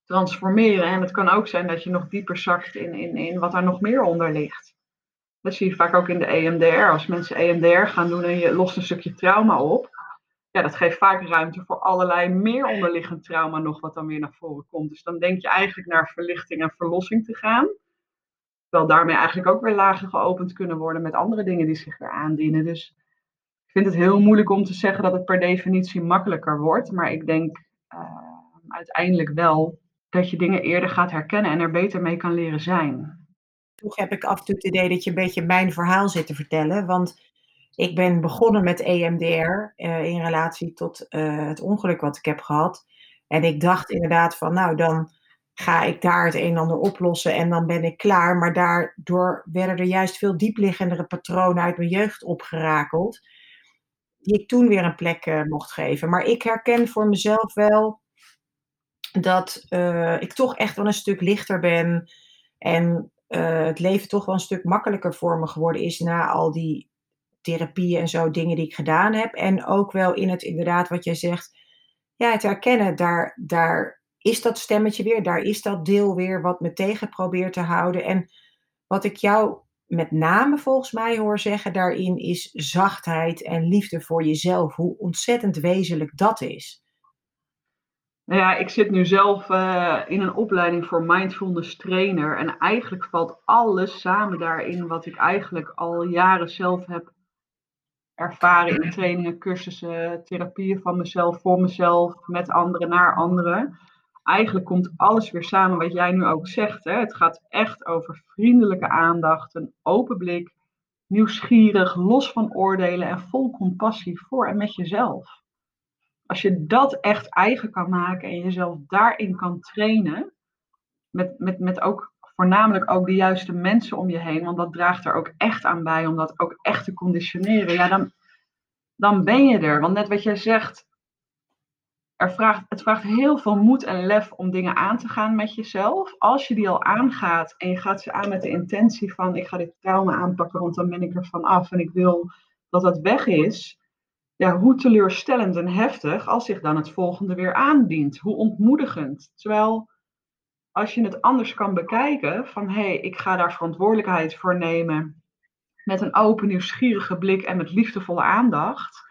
transformeren. En het kan ook zijn dat je nog dieper zakt in, in, in wat er nog meer onder ligt. Dat zie je vaak ook in de EMDR. Als mensen EMDR gaan doen en je lost een stukje trauma op, ja, dat geeft vaak ruimte voor allerlei meer onderliggend trauma nog wat dan weer naar voren komt. Dus dan denk je eigenlijk naar verlichting en verlossing te gaan. Terwijl daarmee eigenlijk ook weer lagen geopend kunnen worden met andere dingen die zich weer aandienen. Dus ik vind het heel moeilijk om te zeggen dat het per definitie makkelijker wordt. Maar ik denk uh, uiteindelijk wel dat je dingen eerder gaat herkennen en er beter mee kan leren zijn. Toch heb ik af en toe het idee dat je een beetje mijn verhaal zit te vertellen. Want ik ben begonnen met EMDR uh, in relatie tot uh, het ongeluk wat ik heb gehad. En ik dacht inderdaad van, nou dan ga ik daar het een en ander oplossen en dan ben ik klaar. Maar daardoor werden er juist veel diepliggendere patronen uit mijn jeugd opgerakeld. Die ik toen weer een plek uh, mocht geven. Maar ik herken voor mezelf wel dat ik toch echt wel een stuk lichter ben. En het leven toch wel een stuk makkelijker voor me geworden is na al die therapieën en zo, dingen die ik gedaan heb. En ook wel in het inderdaad wat jij zegt, ja, het herkennen, daar, daar is dat stemmetje weer, daar is dat deel weer wat me tegen probeert te houden. En wat ik jou met name volgens mij hoor zeggen daarin is zachtheid en liefde voor jezelf. Hoe ontzettend wezenlijk dat is. Nou ja, ik zit nu zelf uh, in een opleiding voor mindfulness trainer. En eigenlijk valt alles samen daarin wat ik eigenlijk al jaren zelf heb ervaren in trainingen, cursussen, therapieën van mezelf, voor mezelf, met anderen, naar anderen. Eigenlijk komt alles weer samen wat jij nu ook zegt. Hè? Het gaat echt over vriendelijke aandacht, een open blik, nieuwsgierig, los van oordelen en vol compassie voor en met jezelf. Als je dat echt eigen kan maken en jezelf daarin kan trainen, met, met, met ook voornamelijk ook de juiste mensen om je heen, want dat draagt er ook echt aan bij om dat ook echt te conditioneren, ja, dan, dan ben je er. Want net wat jij zegt, er vraagt, het vraagt heel veel moed en lef om dingen aan te gaan met jezelf. Als je die al aangaat en je gaat ze aan met de intentie van ik ga dit trauma aanpakken, want dan ben ik er van af en ik wil dat dat weg is. Ja, hoe teleurstellend en heftig als zich dan het volgende weer aandient. Hoe ontmoedigend. Terwijl als je het anders kan bekijken, van hé, hey, ik ga daar verantwoordelijkheid voor nemen met een open, nieuwsgierige blik en met liefdevolle aandacht.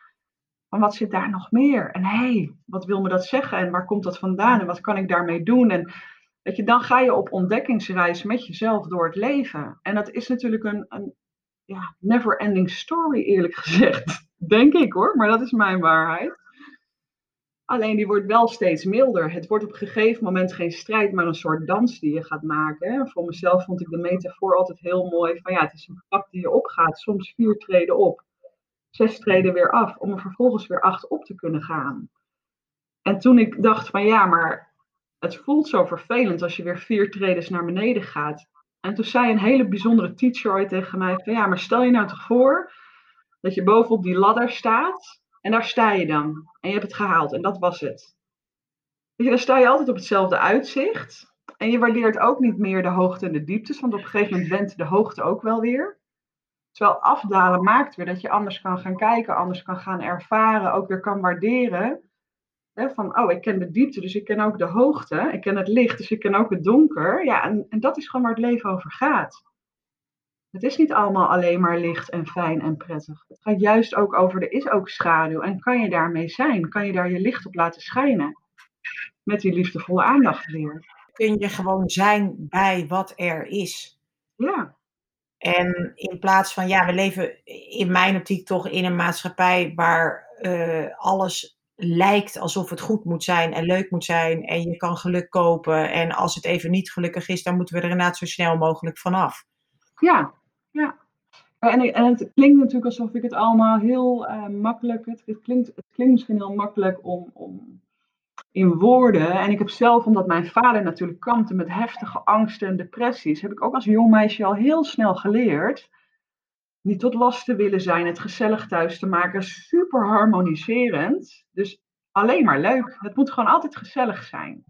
Van wat zit daar nog meer? En hé, hey, wat wil me dat zeggen? En waar komt dat vandaan? En wat kan ik daarmee doen? En weet je, dan ga je op ontdekkingsreis met jezelf door het leven. En dat is natuurlijk een, een ja, never ending story, eerlijk gezegd. [LAUGHS] Denk ik hoor, maar dat is mijn waarheid. Alleen die wordt wel steeds milder. Het wordt op een gegeven moment geen strijd, maar een soort dans die je gaat maken. Voor mezelf vond ik de metafoor altijd heel mooi. Van ja, het is een trap die je opgaat. Soms vier treden op, zes treden weer af. Om er vervolgens weer acht op te kunnen gaan. En toen ik dacht van ja, maar het voelt zo vervelend als je weer vier treden naar beneden gaat. En toen zei een hele bijzondere teacher ooit tegen mij van ja, maar stel je nou toch voor dat je bovenop die ladder staat en daar sta je dan. En je hebt het gehaald. En dat was het. Dus dan sta je altijd op hetzelfde uitzicht. En je waardeert ook niet meer de hoogte en de dieptes. Want op een gegeven moment bent de hoogte ook wel weer. Terwijl afdalen maakt weer dat je anders kan gaan kijken, anders kan gaan ervaren, ook weer kan waarderen. Hè, van, oh, ik ken de diepte, dus ik ken ook de hoogte. Ik ken het licht, dus ik ken ook het donker. Ja, en, en dat is gewoon waar het leven over gaat. Het is niet allemaal alleen maar licht en fijn en prettig. Het gaat juist ook over, er is ook schaduw. En kan je daarmee zijn? Kan je daar je licht op laten schijnen? Met die liefdevolle aandacht weer. Kun je gewoon zijn bij wat er is. Ja. En in plaats van, ja, we leven in mijn optiek toch in een maatschappij waar uh, alles lijkt alsof het goed moet zijn en leuk moet zijn. En je kan geluk kopen. En als het even niet gelukkig is, dan moeten we er inderdaad zo snel mogelijk vanaf. Ja, ja. En, en het klinkt natuurlijk alsof ik het allemaal heel uh, makkelijk. Het, het, klinkt, het klinkt misschien heel makkelijk om, om in woorden. En ik heb zelf, omdat mijn vader natuurlijk kampte met heftige angsten en depressies, heb ik ook als jong meisje al heel snel geleerd. Niet tot last te willen zijn, het gezellig thuis te maken, super harmoniserend. Dus alleen maar leuk. Het moet gewoon altijd gezellig zijn.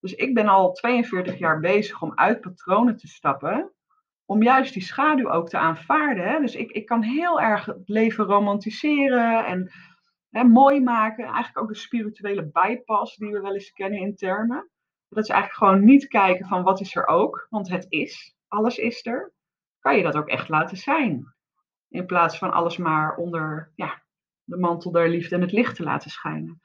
Dus ik ben al 42 jaar bezig om uit patronen te stappen om juist die schaduw ook te aanvaarden. Hè? Dus ik, ik kan heel erg het leven romantiseren en hè, mooi maken. Eigenlijk ook de spirituele bypass die we wel eens kennen in termen. dat is eigenlijk gewoon niet kijken van wat is er ook, want het is, alles is er. Kan je dat ook echt laten zijn. In plaats van alles maar onder ja, de mantel der liefde en het licht te laten schijnen.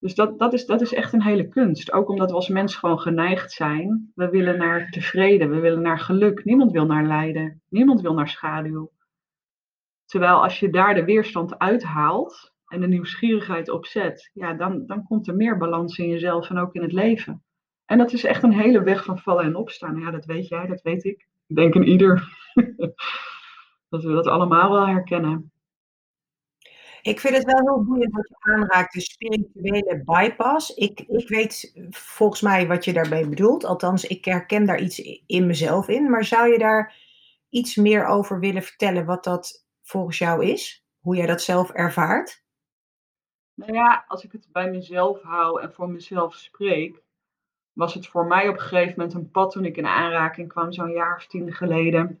Dus dat, dat, is, dat is echt een hele kunst. Ook omdat we als mens gewoon geneigd zijn. We willen naar tevreden, we willen naar geluk. Niemand wil naar lijden, niemand wil naar schaduw. Terwijl als je daar de weerstand uithaalt en de nieuwsgierigheid opzet, ja, dan, dan komt er meer balans in jezelf en ook in het leven. En dat is echt een hele weg van vallen en opstaan. Ja, dat weet jij, dat weet ik. Ik denk in ieder. [LAUGHS] dat we dat allemaal wel herkennen. Ik vind het wel heel boeiend wat je aanraakt, de spirituele bypass. Ik, ik weet volgens mij wat je daarbij bedoelt. Althans, ik herken daar iets in mezelf in. Maar zou je daar iets meer over willen vertellen wat dat volgens jou is? Hoe jij dat zelf ervaart? Nou ja, als ik het bij mezelf hou en voor mezelf spreek, was het voor mij op een gegeven moment een pad toen ik in aanraking kwam, zo'n jaar of tien geleden.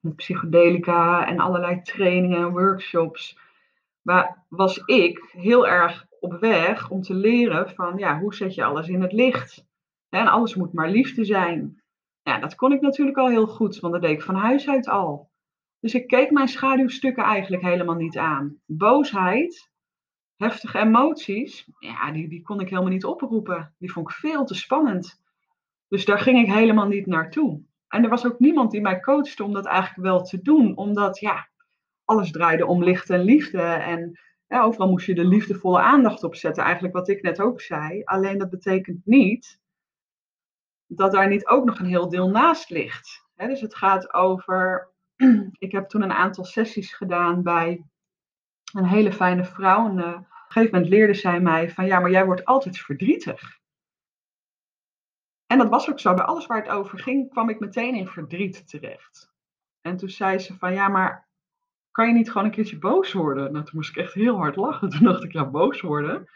Met psychedelica en allerlei trainingen en workshops. Was ik heel erg op weg om te leren van, ja, hoe zet je alles in het licht? En alles moet maar liefde zijn. Ja, dat kon ik natuurlijk al heel goed, want dat deed ik van huis uit al. Dus ik keek mijn schaduwstukken eigenlijk helemaal niet aan. Boosheid, heftige emoties, ja, die, die kon ik helemaal niet oproepen. Die vond ik veel te spannend. Dus daar ging ik helemaal niet naartoe. En er was ook niemand die mij coachte om dat eigenlijk wel te doen, omdat ja, alles draaide om licht en liefde. En overal moest je de liefdevolle aandacht op zetten, eigenlijk wat ik net ook zei. Alleen dat betekent niet dat daar niet ook nog een heel deel naast ligt. dus het gaat over. [CLEARS THROAT] Ik heb toen een aantal sessies gedaan bij een hele fijne vrouw. En uh, op een gegeven moment leerde zij mij van ja, maar jij wordt altijd verdrietig. En dat was ook zo. Bij alles waar het over ging, kwam ik meteen in verdriet terecht. En toen zei ze van ja, maar kan je niet gewoon een keertje boos worden? Nou, toen moest ik echt heel hard lachen. [LAUGHS] Toen dacht ik, ja, boos worden.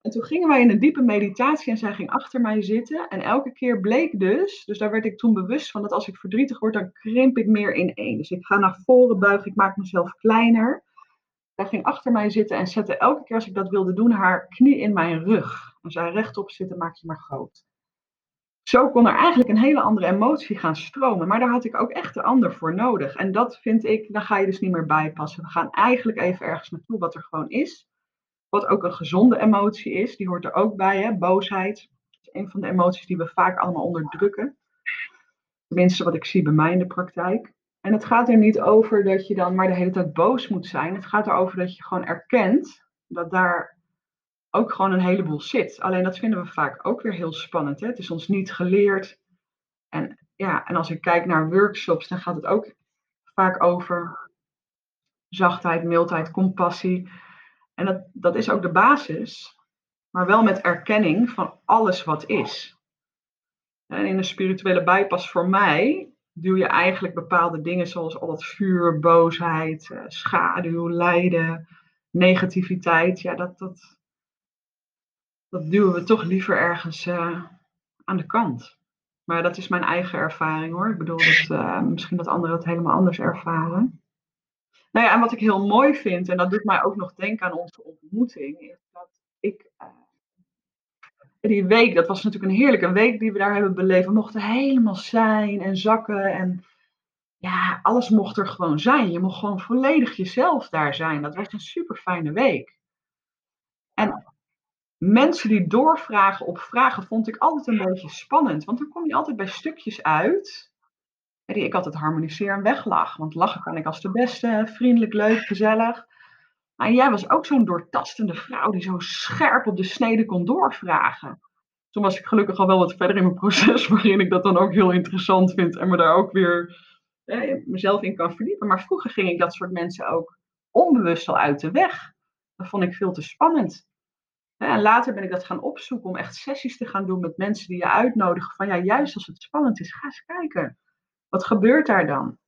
En toen gingen wij in een diepe meditatie en zij ging achter mij zitten. En elke keer bleek dus, dus daar werd ik toen bewust van, dat als ik verdrietig word, dan krimp ik meer in één. Dus ik ga naar voren buigen, ik maak mezelf kleiner. Zij ging achter mij zitten en zette elke keer als ik dat wilde doen, haar knie in mijn rug. En zei rechtop zitten, maak je maar groot zo kon er eigenlijk een hele andere emotie gaan stromen. Maar daar had ik ook echt een ander voor nodig. En dat vind ik, daar ga je dus niet meer bijpassen. We gaan eigenlijk even ergens naartoe wat er gewoon is. Wat ook een gezonde emotie is, die hoort er ook bij. Hè? Boosheid is een van de emoties die we vaak allemaal onderdrukken. Tenminste, wat ik zie bij mij in de praktijk. En het gaat er niet over dat je dan maar de hele tijd boos moet zijn. Het gaat erover dat je gewoon erkent dat daar ook gewoon een heleboel zit. Alleen dat vinden we vaak ook weer heel spannend. Hè? Het is ons niet geleerd. En, ja, en als ik kijk naar workshops, dan gaat het ook vaak over zachtheid, mildheid, compassie. En dat, dat is ook de basis, maar wel met erkenning van alles wat is. En in een spirituele bijpas voor mij duw je eigenlijk bepaalde dingen zoals al dat vuur, boosheid, eh, schaduw, lijden, negativiteit. Ja, dat, dat, dat duwen we toch liever ergens uh, aan de kant. Maar dat is mijn eigen ervaring hoor. Ik bedoel dat uh, misschien dat anderen het helemaal anders ervaren. Nou ja, en wat ik heel mooi vind, en dat doet mij ook nog denken aan onze ontmoeting, is dat ik. Uh, die week, dat was natuurlijk een heerlijke week die we daar hebben beleefd. We mochten helemaal zijn en zakken. En ja, alles mocht er gewoon zijn. Je mocht gewoon volledig jezelf daar zijn. Dat was een super fijne week. En mensen die doorvragen op vragen vond ik altijd een beetje spannend. Want dan kom je altijd bij stukjes uit die ik altijd harmoniseer en weglag. Want lachen kan ik als de beste, vriendelijk, leuk, gezellig. Maar jij was ook zo'n doortastende vrouw die zo scherp op de snede kon doorvragen. Toen was ik gelukkig al wel wat verder in mijn proces, [LAUGHS] waarin ik dat dan ook heel interessant vind en me daar ook weer mezelf in kan verdiepen. Maar vroeger ging ik dat soort mensen ook onbewust al uit de weg. Dat vond ik veel te spannend. En later ben ik dat gaan opzoeken om echt sessies te gaan doen met mensen die je uitnodigen. Van ja, juist als het spannend is, ga eens kijken. Wat gebeurt daar dan?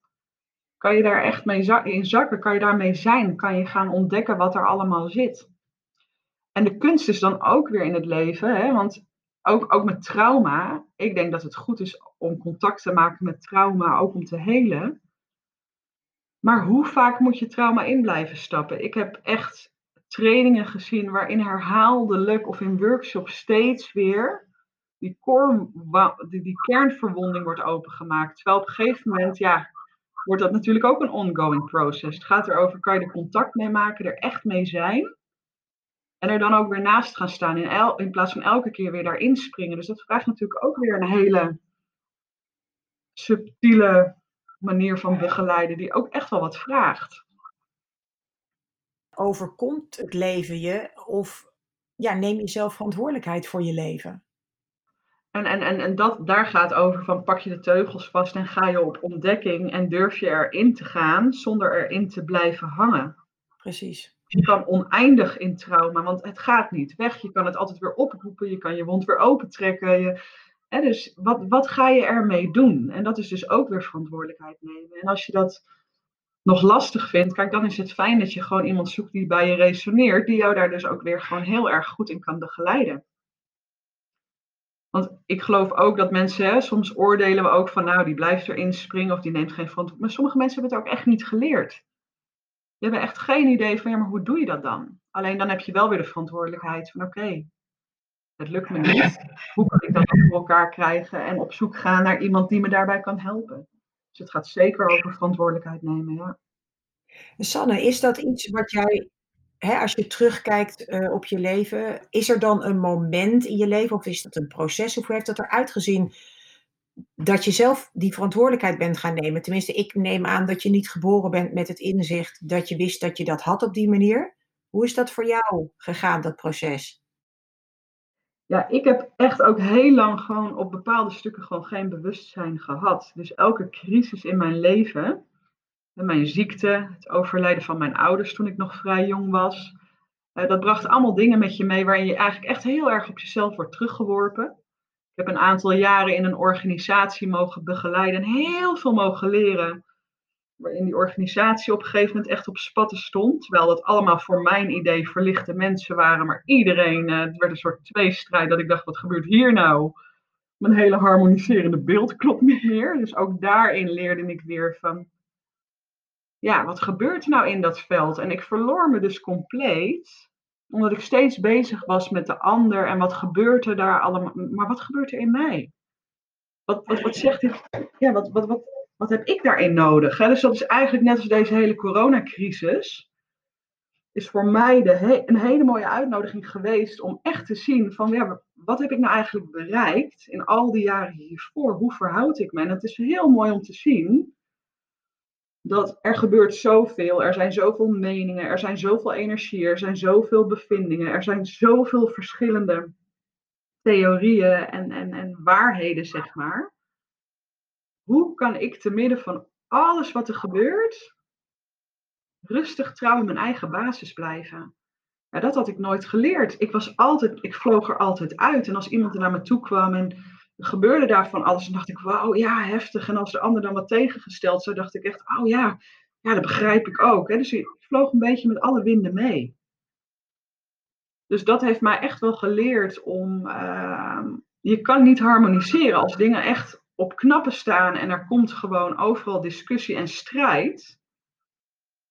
Kan je daar echt mee in zakken? Kan je daarmee zijn? Kan je gaan ontdekken wat er allemaal zit? En de kunst is dan ook weer in het leven, hè? want ook, ook met trauma. Ik denk dat het goed is om contact te maken met trauma, ook om te helen. Maar hoe vaak moet je trauma in blijven stappen? Ik heb echt trainingen gezien waarin herhaaldelijk of in workshops steeds weer die, die, kernverwonding wordt opengemaakt. Terwijl op een gegeven moment, ja, wordt dat natuurlijk ook een ongoing process. Het gaat erover, kan je er contact mee maken, er echt mee zijn. En er dan ook weer naast gaan staan in, in plaats van elke keer weer daarin springen. Dus dat vraagt natuurlijk ook weer een hele subtiele manier van begeleiden, die ook echt wel wat vraagt. Overkomt het leven je of ja, neem je zelf verantwoordelijkheid voor je leven? En, en, en, en dat, daar gaat over van pak je de teugels vast en ga je op ontdekking en durf je erin te gaan zonder erin te blijven hangen. Precies. Je kan oneindig in trauma, want het gaat niet weg. Je kan het altijd weer oproepen, je kan je wond weer opentrekken. Je, hè, dus wat, wat ga je ermee doen? En dat is dus ook weer verantwoordelijkheid nemen. En als je dat nog lastig vindt, kijk, dan is het fijn dat je gewoon iemand zoekt die bij je resoneert, die jou daar dus ook weer gewoon heel erg goed in kan begeleiden. Want ik geloof ook dat mensen, hè, soms oordelen we ook van, nou, die blijft erin springen of die neemt geen verantwoordelijkheid. Maar sommige mensen hebben het ook echt niet geleerd. Die hebben echt geen idee van, ja, maar hoe doe je dat dan? Alleen dan heb je wel weer de verantwoordelijkheid van, oké, het lukt me niet. Hoe kan ik dat voor elkaar krijgen en op zoek gaan naar iemand die me daarbij kan helpen? Dus het gaat zeker over verantwoordelijkheid nemen. Sanne, is dat iets wat jij hè, als je terugkijkt uh, op je leven, is er dan een moment in je leven, of is dat een proces, of hoe heeft dat eruit gezien, dat je zelf die verantwoordelijkheid bent gaan nemen? Tenminste, ik neem aan dat je niet geboren bent met het inzicht dat je wist dat je dat had op die manier. Hoe is dat voor jou gegaan, dat proces? Ja, ik heb echt ook heel lang gewoon op bepaalde stukken gewoon geen bewustzijn gehad. Dus elke crisis in mijn leven, mijn ziekte, het overlijden van mijn ouders toen ik nog vrij jong was. Uh, dat bracht allemaal dingen met je mee waarin je eigenlijk echt heel erg op jezelf wordt teruggeworpen. Ik heb een aantal jaren in een organisatie mogen begeleiden en heel veel mogen leren. Waarin die organisatie op een gegeven moment echt op spatten stond. Terwijl dat allemaal voor mijn idee verlichte mensen waren. Maar iedereen, uh, het werd een soort tweestrijd dat ik dacht, wat gebeurt hier nou? Mijn hele harmoniserende beeld klopt niet meer. Dus ook daarin leerde ik weer van, ja, wat gebeurt er nou in dat veld? En ik verloor me dus compleet, omdat ik steeds bezig was met de ander en wat gebeurt er daar allemaal. Maar wat gebeurt er in mij? Wat, wat, wat zegt dit? Ja, wat, wat, wat, wat heb ik daarin nodig? Dus dat is eigenlijk net als deze hele coronacrisis. Is voor mij de een hele mooie uitnodiging geweest om echt te zien van wat heb ik nou eigenlijk bereikt in al die jaren hiervoor? Hoe verhoud ik me? En het is heel mooi om te zien dat er gebeurt zoveel, er zijn zoveel meningen, er zijn zoveel energie, er zijn zoveel bevindingen, er zijn zoveel verschillende theorieën en, en, en waarheden, zeg maar. Hoe kan ik te midden van alles wat er gebeurt, rustig trouw in mijn eigen basis blijven? Ja, dat had ik nooit geleerd. Ik was altijd, ik vloog er altijd uit. En als iemand er naar me toe kwam en gebeurde daar van alles. En dacht ik, wauw, ja, heftig. En als de ander dan wat tegengesteld zou, dacht ik echt, oh ja, ja dat begrijp ik ook. Dus ik vloog een beetje met alle winden mee. Dus dat heeft mij echt wel geleerd om, uh, je kan niet harmoniseren als dingen echt op knappen staan en er komt gewoon overal discussie en strijd.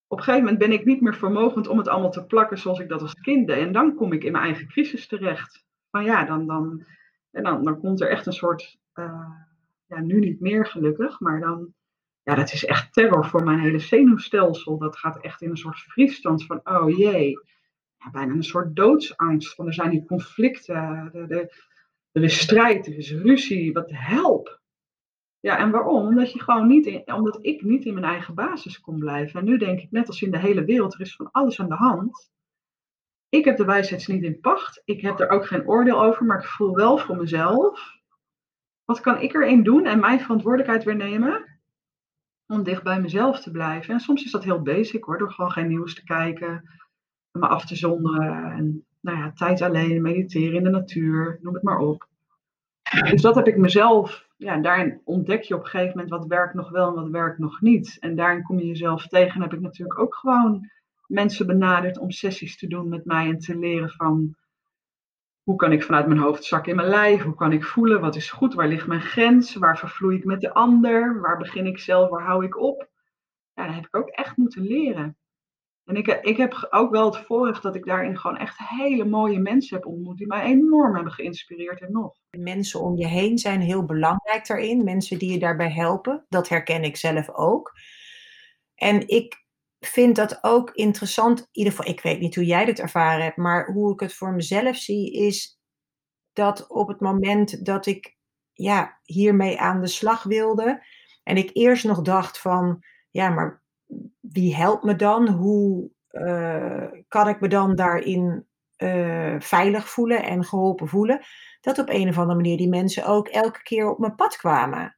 Op een gegeven moment ben ik niet meer vermogend om het allemaal te plakken zoals ik dat als kind deed. En dan kom ik in mijn eigen crisis terecht. Maar ja, dan, dan, en dan, dan komt er echt een soort, uh, ja, nu niet meer gelukkig, maar dan, ja, dat is echt terror voor mijn hele zenuwstelsel. Dat gaat echt in een soort vriesstand van, oh jee, ja, bijna een soort doodsangst. Van er zijn die conflicten, er is strijd, er is ruzie, wat help. Ja, en waarom? Omdat, je gewoon niet omdat ik niet in mijn eigen basis kon blijven. En nu denk ik, net als in de hele wereld, er is van alles aan de hand. Ik heb de wijsheid niet in pacht. Ik heb er ook geen oordeel over, maar ik voel wel voor mezelf. Wat kan ik erin doen en mijn verantwoordelijkheid weer nemen? Om dicht bij mezelf te blijven. En soms is dat heel basic hoor, door gewoon geen nieuws te kijken, me af te zonderen. En nou ja, tijd alleen, mediteren in de natuur, noem het maar op. Dus dat heb ik mezelf, ja, daarin ontdek je op een gegeven moment wat werkt nog wel en wat werkt nog niet. En daarin kom je jezelf tegen. En heb ik natuurlijk ook gewoon mensen benaderd om sessies te doen met mij en te leren van hoe kan ik vanuit mijn hoofd zakken in mijn lijf, hoe kan ik voelen, wat is goed, waar ligt mijn grens, waar vervloei ik met de ander, waar begin ik zelf, waar hou ik op. Ja, dat heb ik ook echt moeten leren. En ik, ik heb ook wel het voorrecht dat ik daarin gewoon echt hele mooie mensen heb ontmoet die mij enorm hebben geïnspireerd en nog. Mensen om je heen zijn heel belangrijk daarin. Mensen die je daarbij helpen. Dat herken ik zelf ook. En ik vind dat ook interessant. In ieder geval, ik weet niet hoe jij dit ervaren hebt, maar hoe ik het voor mezelf zie, is dat op het moment dat ik ja, hiermee aan de slag wilde. En ik eerst nog dacht van, ja, maar wie helpt me dan? Hoe uh, kan ik me dan daarin uh, veilig voelen en geholpen voelen? Dat op een of andere manier die mensen ook elke keer op mijn pad kwamen.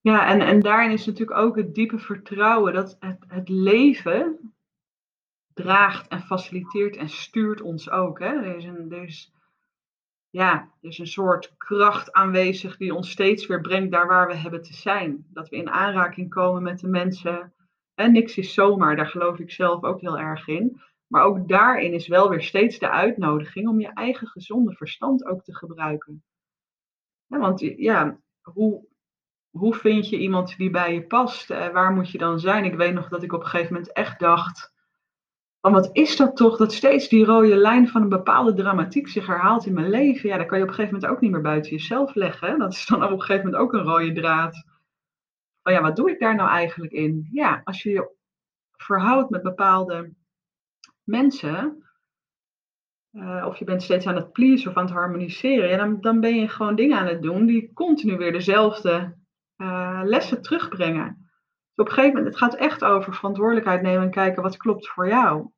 Ja, en, en daarin is natuurlijk ook het diepe vertrouwen dat het, het leven draagt en faciliteert en stuurt ons ook. Hè? Er, is een, er, is, ja, er is een soort kracht aanwezig die ons steeds weer brengt daar waar we hebben te zijn. Dat we in aanraking komen met de mensen en niks is zomaar, daar geloof ik zelf ook heel erg in. Maar ook daarin is wel weer steeds de uitnodiging om je eigen gezonde verstand ook te gebruiken. Want ja, hoe, hoe vind je iemand die bij je past? Eh, waar moet je dan zijn? Ik weet nog dat ik op een gegeven moment echt dacht. Van wat is dat toch dat steeds die rode lijn van een bepaalde dramatiek zich herhaalt in mijn leven? Ja, dan kan je op een gegeven moment ook niet meer buiten jezelf leggen. Dat is dan op een gegeven moment ook een rode draad oh ja, wat doe ik daar nou eigenlijk in? Ja, als je je verhoudt met bepaalde mensen, uh, of je bent steeds aan het pleasen of aan het harmoniseren, ja, dan, dan ben je gewoon dingen aan het doen die continu weer dezelfde uh, lessen terugbrengen. Dus op een gegeven moment, het gaat echt over verantwoordelijkheid nemen en kijken wat klopt voor jou.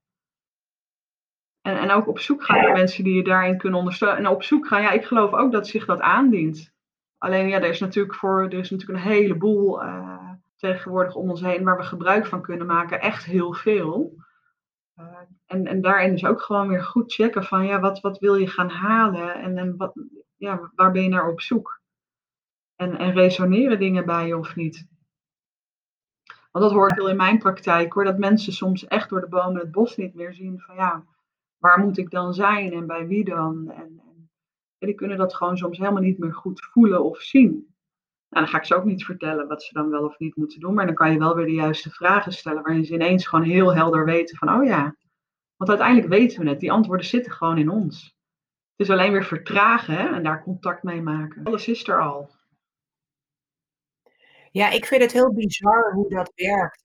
En, en ook op zoek gaan naar mensen die je daarin kunnen ondersteunen. En op zoek gaan, ja, ik geloof ook dat zich dat aandient. Alleen ja, er is natuurlijk, voor, er natuurlijk een heleboel uh, tegenwoordig om ons heen waar we gebruik van kunnen maken. Echt heel veel. Uh, en, en daarin is ook gewoon weer goed checken van ja, wat, wat wil je gaan halen en, en wat, ja, waar ben je naar op zoek? En, en resoneren dingen bij je of niet? Want dat hoor ik veel in mijn praktijk hoor, dat mensen soms echt door de bomen het bos niet meer zien van ja, waar moet ik dan zijn en bij wie dan? En, die kunnen dat gewoon soms helemaal niet meer goed voelen of zien. Nou, dan ga ik ze ook niet vertellen wat ze dan wel of niet moeten doen, maar dan kan je wel weer de juiste vragen stellen, waarin ze ineens gewoon heel helder weten van, oh ja, want uiteindelijk weten we het, die antwoorden zitten gewoon in ons. Het is alleen weer vertragen en daar contact mee maken. Alles is er al. Ja, ik vind het heel bizar hoe dat werkt.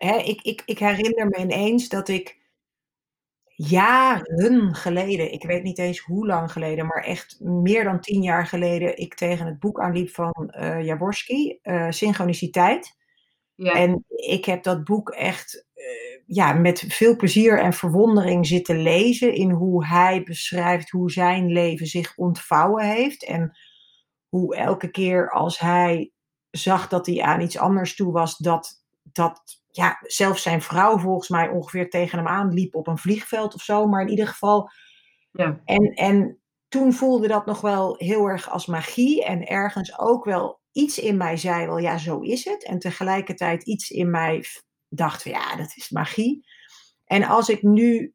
Uh, ik, ik, ik herinner me ineens dat ik jaren geleden, ik weet niet eens hoe lang geleden, maar echt meer dan tien jaar geleden, ik tegen het boek aanliep van uh, Jaworski, uh, Synchroniciteit. Ja. En ik heb dat boek echt uh, ja, met veel plezier en verwondering zitten lezen in hoe hij beschrijft hoe zijn leven zich ontvouwen heeft. En hoe elke keer als hij zag dat hij aan iets anders toe was, dat, dat ja, zelfs zijn vrouw volgens mij ongeveer tegen hem aanliep op een vliegveld of zo. Maar in ieder geval. Ja. En, en toen voelde dat nog wel heel erg als magie. En ergens ook wel iets in mij zei wel, ja, zo is het. En tegelijkertijd iets in mij dacht van, ja, dat is magie. En als ik nu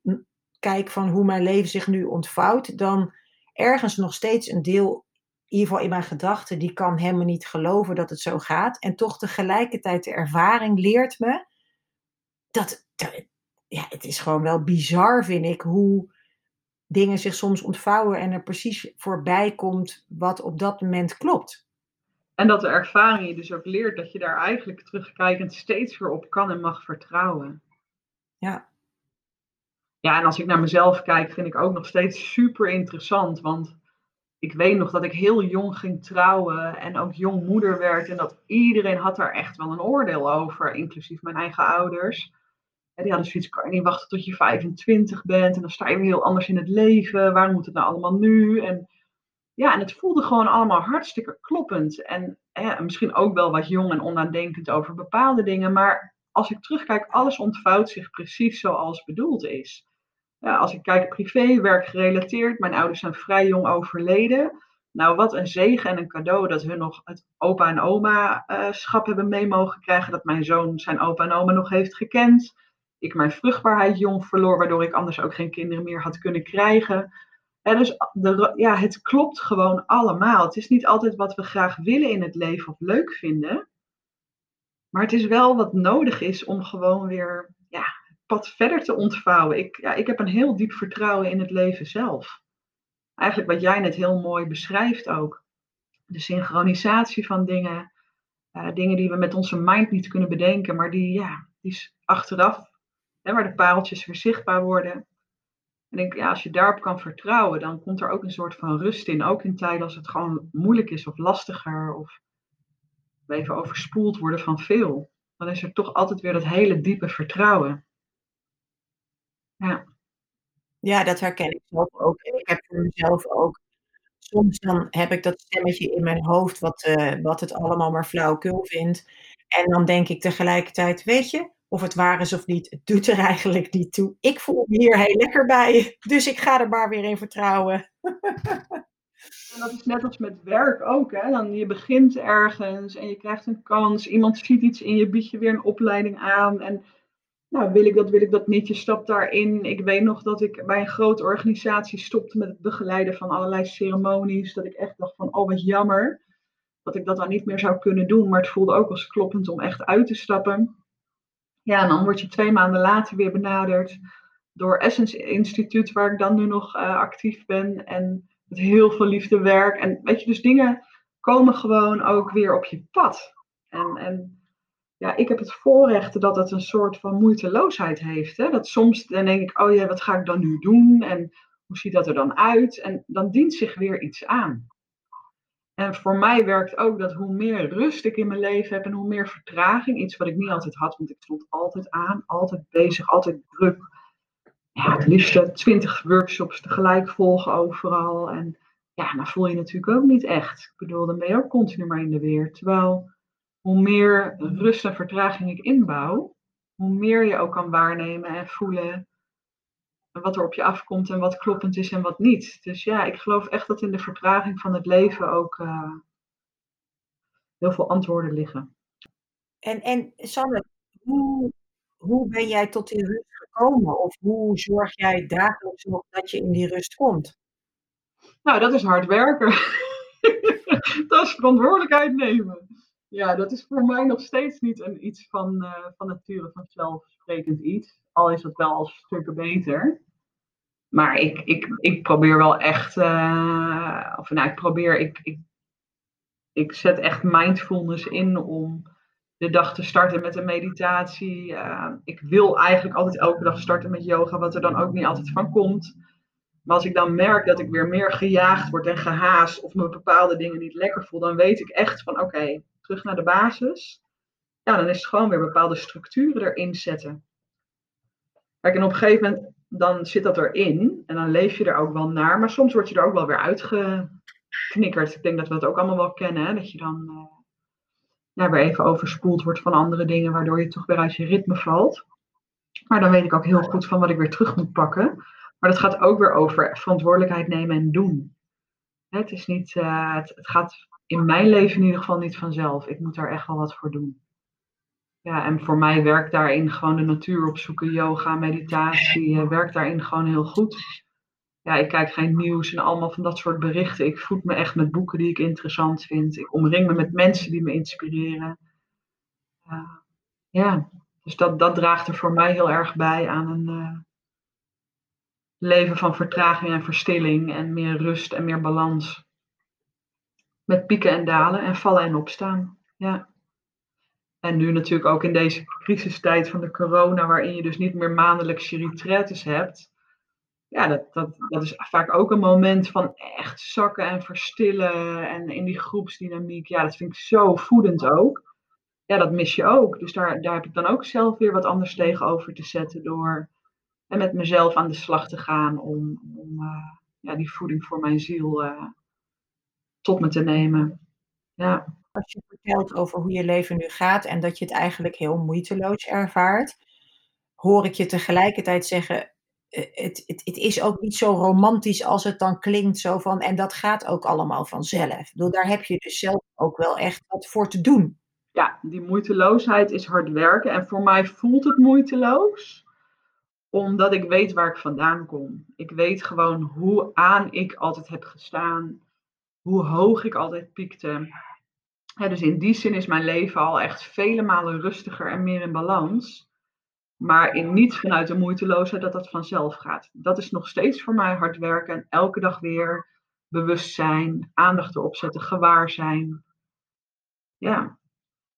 kijk van hoe mijn leven zich nu ontvouwt, dan ergens nog steeds een deel in ieder geval in mijn gedachten, die kan helemaal niet geloven dat het zo gaat. En toch tegelijkertijd de ervaring leert me dat, ja, het is gewoon wel bizar, vind ik, hoe dingen zich soms ontvouwen en er precies voorbij komt wat op dat moment klopt. En dat de ervaring je dus ook leert dat je daar eigenlijk terugkijkend steeds weer op kan en mag vertrouwen. Ja. Ja, en als ik naar mezelf kijk, vind ik ook nog steeds super interessant. Want ik weet nog dat ik heel jong ging trouwen en ook jong moeder werd. En dat iedereen had daar echt wel een oordeel over, inclusief mijn eigen ouders. En die hadden zoiets, kan je niet wachten tot je 25 bent en dan sta je weer heel anders in het leven. Waarom moet het nou allemaal nu? En ja, en het voelde gewoon allemaal hartstikke kloppend. En misschien ook wel wat jong en onnadenkend over bepaalde dingen. Maar als ik terugkijk, alles ontvouwt zich precies zoals bedoeld is. Als ik kijk privé, werkgerelateerd, mijn ouders zijn vrij jong overleden. Nou, wat een zegen en een cadeau dat hun nog het opa en oma-schap uh, hebben mee mogen krijgen. Dat mijn zoon zijn opa en oma nog heeft gekend. Ik mijn vruchtbaarheid jong verloor, waardoor ik anders ook geen kinderen meer had kunnen krijgen. dus de, ja, het klopt gewoon allemaal. Het is niet altijd wat we graag willen in het leven of leuk vinden. Maar het is wel wat nodig is om gewoon weer pad verder te ontvouwen. Ik, ja, ik heb een heel diep vertrouwen in het leven zelf. Eigenlijk wat jij net heel mooi beschrijft ook. De synchronisatie van dingen. Uh, dingen die we met onze mind niet kunnen bedenken, maar die, ja, die achteraf, hè, waar de paaltjes weer zichtbaar worden. En denk, ja, als je daarop kan vertrouwen, dan komt er ook een soort van rust in. Ook in tijden als het gewoon moeilijk is of lastiger. Of we even overspoeld worden van veel. Dan is er toch altijd weer dat hele diepe vertrouwen. Ja. Ja, dat herken ik zelf ook. En ik heb voor mezelf ook. Soms dan heb ik dat stemmetje in mijn hoofd wat, uh, wat het allemaal maar flauwekul vindt. En dan denk ik tegelijkertijd, weet je, of het waar is of niet, het doet er eigenlijk niet toe. Ik voel me hier heel lekker bij, dus ik ga er maar weer in vertrouwen. En dat is net als met werk ook. Hè? Dan, je begint ergens en je krijgt een kans. Iemand ziet iets in je, biedt je weer een opleiding aan. En nou, wil ik dat, wil ik dat niet, je stapt daarin. Ik weet nog dat ik bij een grote organisatie stopte met het begeleiden van allerlei ceremonies. Dat ik echt dacht van, oh wat jammer dat ik dat dan niet meer zou kunnen doen. Maar het voelde ook als kloppend om echt uit te stappen. Ja, en dan word je twee maanden later weer benaderd door Essence Instituut, waar ik dan nu nog uh, actief ben. En met heel veel liefde werk. En weet je, dus dingen komen gewoon ook weer op je pad. En, en ja, ik heb het voorrecht dat het een soort van moeiteloosheid heeft. Hè? Dat soms dan denk ik, oh ja, wat ga ik dan nu doen? En hoe ziet dat er dan uit? En dan dient zich weer iets aan. En voor mij werkt ook dat hoe meer rust ik in mijn leven heb en hoe meer vertraging, iets wat ik niet altijd had, want ik stond altijd aan, altijd bezig, altijd druk. Ja, het liefst twintig workshops tegelijk volgen overal. En ja, dan voel je natuurlijk ook niet echt. Ik bedoel, dan ben je ook continu maar in de weer. Terwijl hoe meer rust en vertraging ik inbouw, hoe meer je ook kan waarnemen en voelen wat er op je afkomt en wat kloppend is en wat niet. Dus ja, ik geloof echt dat in de vertraging van het leven ook uh, heel veel antwoorden liggen. En, en Sanne, hoe, hoe ben jij tot die rust gekomen? Of hoe zorg jij dagelijks nog dat je in die rust komt? Nou, dat is hard werken. [LAUGHS] dat is verantwoordelijkheid nemen. Ja, dat is voor mij nog steeds niet een iets van, uh, van nature vanzelfsprekend iets. Al is het wel al stukken beter. Maar ik, ik, ik probeer wel echt, uh, of nou, ik probeer, ik, ik, ik zet echt mindfulness in om de dag te starten met een meditatie. Uh, ik wil eigenlijk altijd elke dag starten met yoga, wat er dan ook niet altijd van komt. Maar als ik dan merk dat ik weer meer gejaagd word en gehaast of me bepaalde dingen niet lekker voel, dan weet ik echt van oké, terug naar de basis. Ja, dan is het gewoon weer bepaalde structuren erin zetten. Kijk, en op een gegeven moment dan zit dat erin en dan leef je er ook wel naar. Maar soms word je er ook wel weer uitgeknikkerd. Ik denk dat we dat ook allemaal wel kennen. Hè? Dat je dan uh, ja, weer even overspoeld wordt van andere dingen, waardoor je toch weer uit je ritme valt. Maar dan weet ik ook heel goed van wat ik weer terug moet pakken. Maar dat gaat ook weer over verantwoordelijkheid nemen en doen. Het, is niet, het, het gaat in mijn leven in ieder geval niet vanzelf. Ik moet daar echt wel wat voor doen. Ja, en voor mij werkt daarin gewoon de natuur opzoeken, yoga, meditatie, uh, werkt daarin gewoon heel goed. Ja, ik kijk geen nieuws en allemaal van dat soort berichten. Ik voed me echt met boeken die ik interessant vind. Ik omring me met mensen die me inspireren. Ja, dus dat, dat draagt er voor mij heel erg bij aan een uh, leven van vertraging en verstilling en meer rust en meer balans. Met pieken en dalen en vallen en opstaan. Ja. En nu natuurlijk ook in deze crisistijd van de corona, waarin je dus niet meer maandelijks je retretes hebt. Ja, dat, dat, dat is vaak ook een moment van echt zakken en verstillen. En in die groepsdynamiek, ja, dat vind ik zo voedend ook. Ja, dat mis je ook. Dus daar, daar heb ik dan ook zelf weer wat anders tegenover te zetten door en met mezelf aan de slag te gaan om, om uh, ja, die voeding voor mijn ziel uh, tot me te nemen. Ja als je vertelt over hoe je leven nu gaat en dat je het eigenlijk heel moeiteloos ervaart, hoor ik je tegelijkertijd zeggen, eh, het, het, het, is ook niet zo romantisch als het dan klinkt. Zo van, en dat gaat ook allemaal vanzelf. Bedoel, daar heb je dus zelf ook wel echt wat voor te doen. Ja, die moeiteloosheid is hard werken. En voor mij voelt het moeiteloos, omdat ik weet waar ik vandaan kom. Ik weet gewoon hoe aan ik altijd heb gestaan, hoe hoog ik altijd piekte dus in die zin is mijn leven al echt vele malen rustiger en meer in balans. Maar in niet vanuit de moeiteloosheid dat dat vanzelf gaat. Dat is nog steeds voor mij hard werken en elke dag weer bewustzijn, aandacht erop zetten, gewaar zijn. Ja.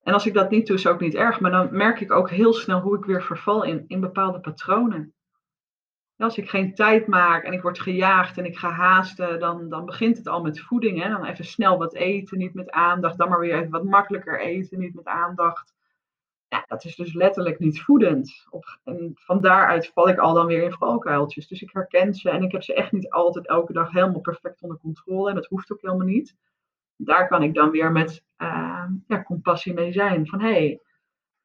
En als ik dat niet doe, is ook niet erg. Maar dan merk ik ook heel snel hoe ik weer verval in, in bepaalde patronen. Als ik geen tijd maak en ik word gejaagd en ik ga haasten, dan, dan begint het al met voeding. Hè? Dan even snel wat eten, niet met aandacht. Dan maar weer even wat makkelijker eten, niet met aandacht. Ja, dat is dus letterlijk niet voedend. en van daaruit val ik al dan weer in valkuiltjes. Dus ik herken ze en ik heb ze echt niet altijd elke dag helemaal perfect onder controle. En dat hoeft ook helemaal niet. Daar kan ik dan weer met uh, ja, compassie mee zijn. Van hé, hey,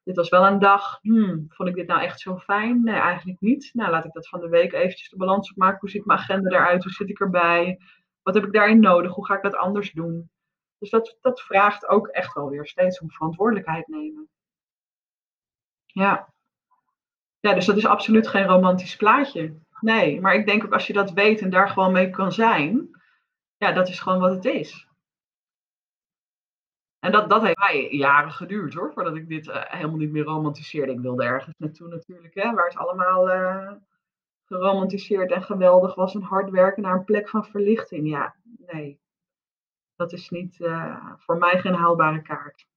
dit was wel een dag, hmm, vond ik dit nou echt zo fijn? Nee, eigenlijk niet. Nou, laat ik dat van de week eventjes de balans opmaken. Hoe ziet mijn agenda eruit? Hoe zit ik erbij? Wat heb ik daarin nodig? Hoe ga ik dat anders doen? Dus dat, dat vraagt ook echt wel weer steeds om verantwoordelijkheid nemen. Ja. Ja, dus dat is absoluut geen romantisch plaatje. Nee, maar ik denk ook als je dat weet en daar gewoon mee kan zijn, ja, dat is gewoon wat het is. En dat, dat heeft mij jaren geduurd hoor, voordat ik dit uh, helemaal niet meer romantiseerde. Ik wilde ergens naartoe natuurlijk, hè, waar het allemaal uh, geromantiseerd en geweldig was en hard werken naar een plek van verlichting. Ja, nee. Dat is niet uh, voor mij geen haalbare kaart.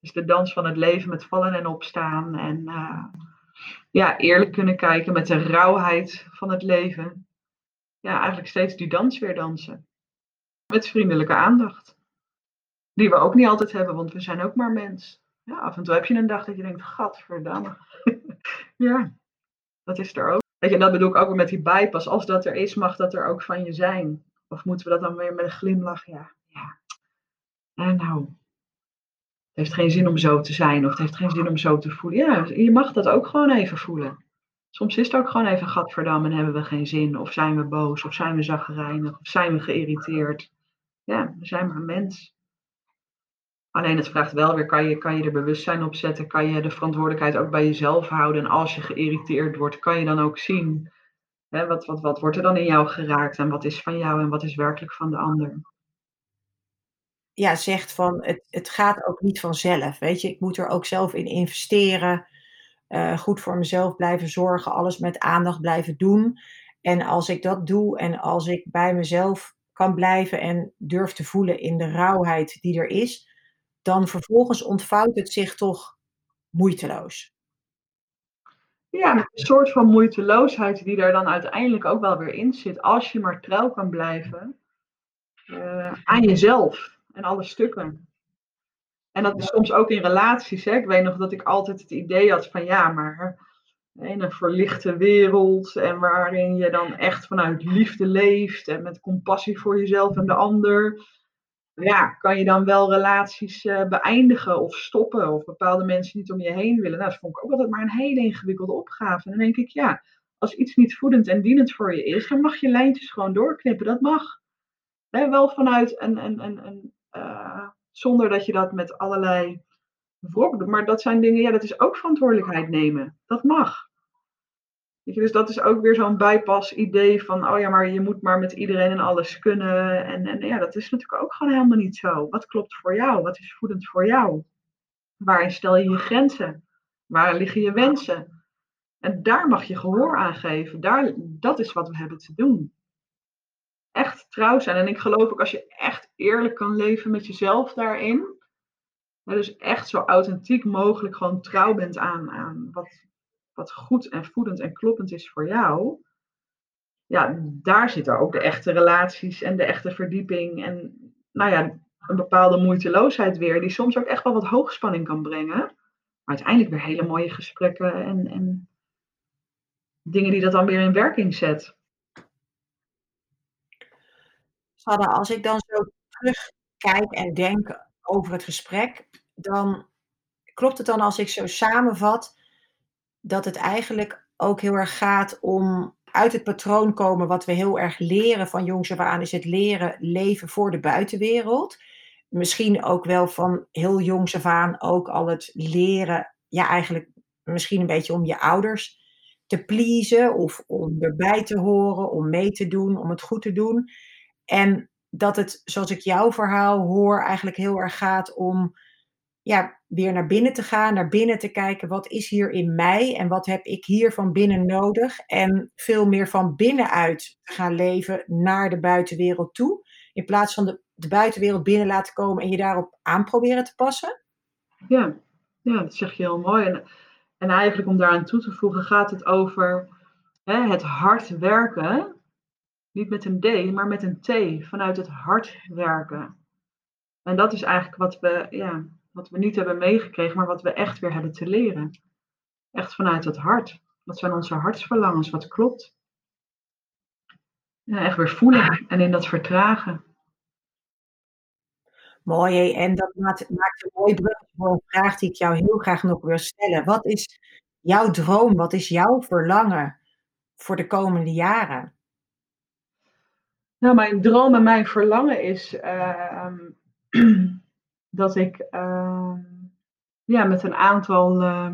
Dus de dans van het leven met vallen en opstaan. En ja, eerlijk kunnen kijken met de rauwheid van het leven. Ja, eigenlijk steeds die dans weer dansen. Met vriendelijke aandacht. Die we ook niet altijd hebben, want we zijn ook maar mens. Ja, af en toe heb je een dag dat je denkt, gadverdamme. [LAUGHS] ja, dat is er ook. Weet je, dat bedoel ik ook met die bypass. Als dat er is, mag dat er ook van je zijn. Of moeten we dat dan weer met een glimlach? Ja, ja. En nou, het heeft geen zin om zo te zijn. Of het heeft geen zin om zo te voelen. Ja, je mag dat ook gewoon even voelen. Soms is het ook gewoon even gadverdamme en hebben we geen zin. Of zijn we boos. Of zijn we zagrijnig. Of zijn we geïrriteerd. Ja, we zijn maar mens. Alleen het vraagt wel weer, kan je, kan je er bewustzijn op zetten? Kan je de verantwoordelijkheid ook bij jezelf houden? En als je geïrriteerd wordt, kan je dan ook zien, hè, wat, wat, wat wordt er dan in jou geraakt? En wat is van jou en wat is werkelijk van de ander? Ja, zegt van, het, het gaat ook niet vanzelf. Weet je, ik moet er ook zelf in investeren. Uh, goed voor mezelf blijven zorgen, alles met aandacht blijven doen. En als ik dat doe en als ik bij mezelf kan blijven en durf te voelen in de rauwheid die er is, dan vervolgens ontvouwt het zich toch moeiteloos. Ja, een soort van moeiteloosheid die er dan uiteindelijk ook wel weer in zit, als je maar trouw kan blijven uh, aan jezelf en alle stukken. En dat is soms ook in relaties. Hè? Ik weet nog dat ik altijd het idee had van ja, maar in een verlichte wereld en waarin je dan echt vanuit liefde leeft en met compassie voor jezelf en de ander ja, kan je dan wel relaties uh, beëindigen of stoppen of bepaalde mensen niet om je heen willen? Nou, dat vond ik ook altijd maar een hele ingewikkelde opgave. En dan denk ik, ja, als iets niet voedend en dienend voor je is, dan mag je lijntjes gewoon doorknippen. Dat mag. wel vanuit een, een, een, een uh, zonder dat je dat met allerlei wrok. Maar dat zijn dingen, ja, dat is ook verantwoordelijkheid nemen. Dat mag dus dat is ook weer zo'n bypass idee van, oh ja, maar je moet maar met iedereen en alles kunnen. En, en ja, dat is natuurlijk ook gewoon helemaal niet zo. Wat klopt voor jou? Wat is voedend voor jou? Waarin stel je je grenzen? Waar liggen je wensen? En daar mag je gehoor aan geven. Daar, dat is wat we hebben te doen. Echt trouw zijn. En ik geloof ook als je echt eerlijk kan leven met jezelf daarin. Dus echt zo authentiek mogelijk gewoon trouw bent aan, aan wat, wat goed en voedend en kloppend is voor jou, ja, daar zitten ook de echte relaties en de echte verdieping en nou ja, een bepaalde moeiteloosheid weer, die soms ook echt wel wat hoogspanning kan brengen. Maar uiteindelijk weer hele mooie gesprekken en, en dingen die dat dan weer in werking zet. Sanne, als ik dan zo terugkijk en denk over het gesprek, dan klopt het dan als ik zo samenvat dat het eigenlijk ook heel erg gaat om uit het patroon komen wat we heel erg leren van jongs af aan, is het leren leven voor de buitenwereld. Misschien ook wel van heel jongs af aan ook al het leren, ja eigenlijk misschien een beetje om je ouders te pleasen of om erbij te horen, om mee te doen, om het goed te doen. En dat het, zoals ik jouw verhaal hoor, eigenlijk heel erg gaat om ja, weer naar binnen te gaan, naar binnen te kijken, wat is hier in mij en wat heb ik hier van binnen nodig? En veel meer van binnenuit te gaan leven naar de buitenwereld toe, in plaats van de, de buitenwereld binnen laten komen en je daarop aan proberen te passen? Ja, ja dat zeg je heel mooi. En, en eigenlijk om daaraan toe te voegen gaat het over hè, het hard werken, niet met een D, maar met een T, vanuit het hard werken. En dat is eigenlijk wat we, ja, wat we niet hebben meegekregen, maar wat we echt weer hebben te leren. Echt vanuit het hart. Wat zijn onze hartsverlangens? Wat klopt? Ja, echt weer voelen en in dat vertragen. Mooi, en dat maakt, maakt een mooi brug voor een vraag die ik jou heel graag nog wil stellen. Wat is jouw droom? Wat is jouw verlangen voor de komende jaren? Nou, mijn droom en mijn verlangen is uh, [CLEARS THROAT] dat ik uh, ja, met een aantal uh,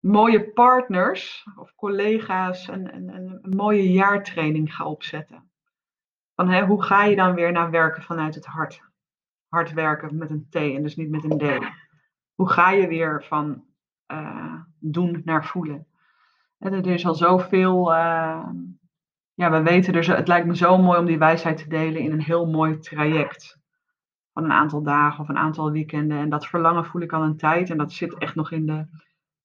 mooie partners of collega's een, een, een, mooie jaartraining ga opzetten. Van, hè, hoe ga je dan weer naar werken vanuit het hart? Hard werken met een T en dus niet met een D. Hoe ga je weer van uh, doen naar voelen? En er is al zoveel. Uh, ja, we weten dus, het lijkt me zo mooi om die wijsheid te delen in een heel mooi traject van een aantal dagen of een aantal weekenden. En dat verlangen voel ik al een tijd en dat zit echt nog in de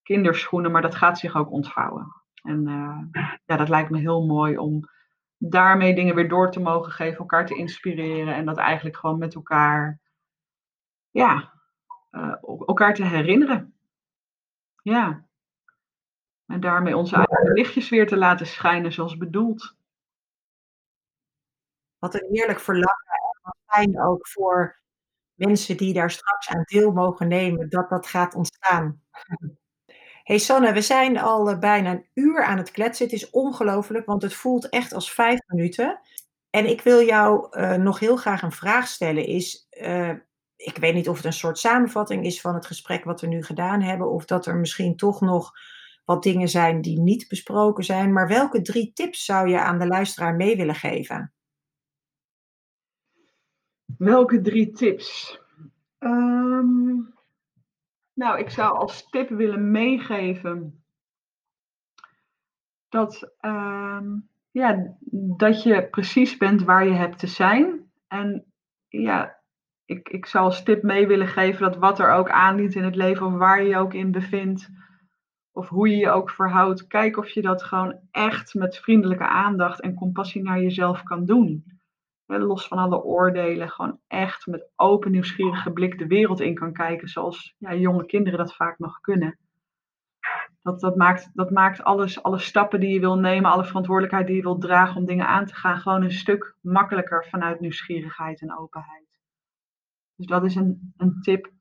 kinderschoenen, maar dat gaat zich ook ontvouwen. En uh, ja, dat lijkt me heel mooi om daarmee dingen weer door te mogen geven, elkaar te inspireren en dat eigenlijk gewoon met elkaar, ja, uh, elkaar te herinneren. Ja. En daarmee onze eigen lichtjes weer te laten schijnen zoals bedoeld. Wat een heerlijk verlangen fijn ook voor mensen die daar straks aan deel mogen nemen, dat dat gaat ontstaan. Hey Sanne, we zijn al eh, bijna een uur aan het kletsen. Het is ongelooflijk, want het voelt echt als vijf minuten. En ik wil jou uh, nog heel graag een vraag stellen. Is, uh, ik weet niet of het een soort samenvatting is van het gesprek wat we nu gedaan hebben, of dat er misschien toch nog wat dingen zijn die niet besproken zijn. Maar welke drie tips zou je aan de luisteraar mee willen geven? Welke drie tips? Um, nou, ik zou als tip willen meegeven dat, um, ja, dat je precies bent waar je hebt te zijn. En ja, ik, ik zou als tip mee willen geven dat wat er ook aanliet in het leven, of waar je je ook in bevindt, of hoe je je ook verhoudt, kijk of je dat gewoon echt met vriendelijke aandacht en compassie naar jezelf kan doen los van alle oordelen, gewoon echt met open, nieuwsgierige blik de wereld in kan kijken, zoals ja, jonge kinderen dat vaak nog kunnen. Dat, dat, maakt, dat maakt alles, alle stappen die je wil nemen, alle verantwoordelijkheid die je wilt dragen om dingen aan te gaan, gewoon een stuk makkelijker vanuit nieuwsgierigheid en openheid. Dus dat is een, een tip.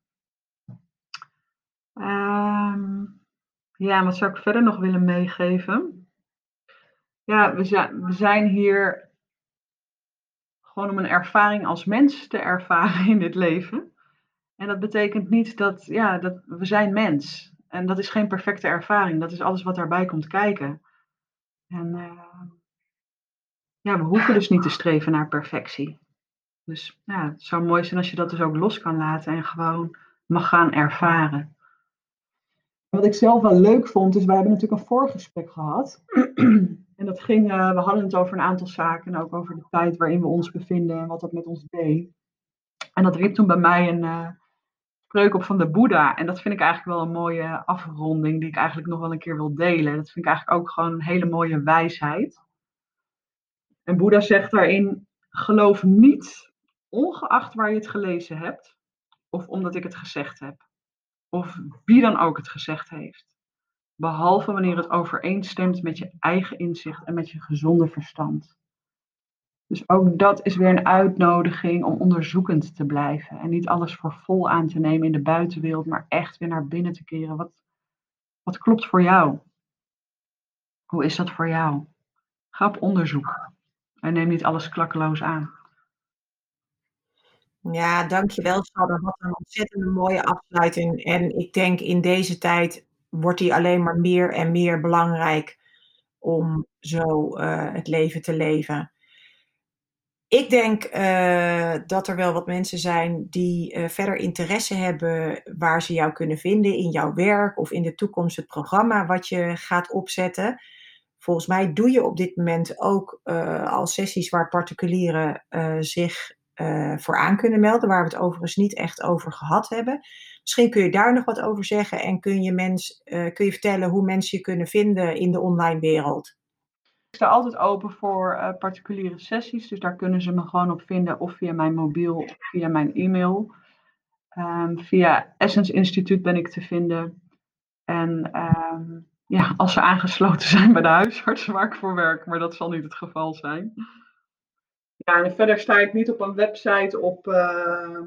Um, ja, wat zou ik verder nog willen meegeven? Ja, we zijn, we zijn hier gewoon om een ervaring als mens te ervaren in dit leven. En dat betekent niet dat, ja, dat we zijn mens. En dat is geen perfecte ervaring. Dat is alles wat daarbij komt kijken. En uh, ja, we hoeven dus niet te streven naar perfectie. Dus ja, het zou mooi zijn als je dat dus ook los kan laten en gewoon mag gaan ervaren. Wat ik zelf wel leuk vond, is wij hebben natuurlijk een voorgesprek gehad. En dat ging, uh, we hadden het over een aantal zaken en ook over de tijd waarin we ons bevinden en wat dat met ons deed. En dat riep toen bij mij een uh, spreuk op van de Boeddha. En dat vind ik eigenlijk wel een mooie afronding die ik eigenlijk nog wel een keer wil delen. Dat vind ik eigenlijk ook gewoon een hele mooie wijsheid. En Boeddha zegt daarin, geloof niet, ongeacht waar je het gelezen hebt, of omdat ik het gezegd heb, of wie dan ook het gezegd heeft behalve wanneer het overeenstemt met je eigen inzicht en met je gezonde verstand. Dus ook dat is weer een uitnodiging om onderzoekend te blijven en niet alles voor vol aan te nemen in de buitenwereld, maar echt weer naar binnen te keren. Wat, wat klopt voor jou? Hoe is dat voor jou? Ga op onderzoek en neem niet alles klakkeloos aan. Ja, dankjewel Sanne. Wat een ontzettend mooie afsluiting. En ik denk in deze tijd wordt die alleen maar meer en meer belangrijk om zo uh, het leven te leven. ik denk uh, dat er wel wat mensen zijn die uh, verder interesse hebben waar ze jou kunnen vinden in jouw werk of in de toekomst het programma wat je gaat opzetten. Volgens mij doe je op dit moment ook al sessies waar particulieren zich voor aan kunnen melden, waar we het overigens niet echt over gehad hebben. Misschien kun je daar nog wat over zeggen en kun je, mens, kun je vertellen hoe mensen je kunnen vinden in de online wereld. Ik sta altijd open voor uh, particuliere sessies, dus daar kunnen ze me gewoon op vinden, of via mijn mobiel of via mijn e-mail. Um, via Essence Instituut ben ik te vinden. En um, ja, als ze aangesloten [LAUGHS] zijn bij de huisarts waar ik voor werk, maar dat zal niet het geval zijn. Ja, en verder sta ik niet op een website op, uh,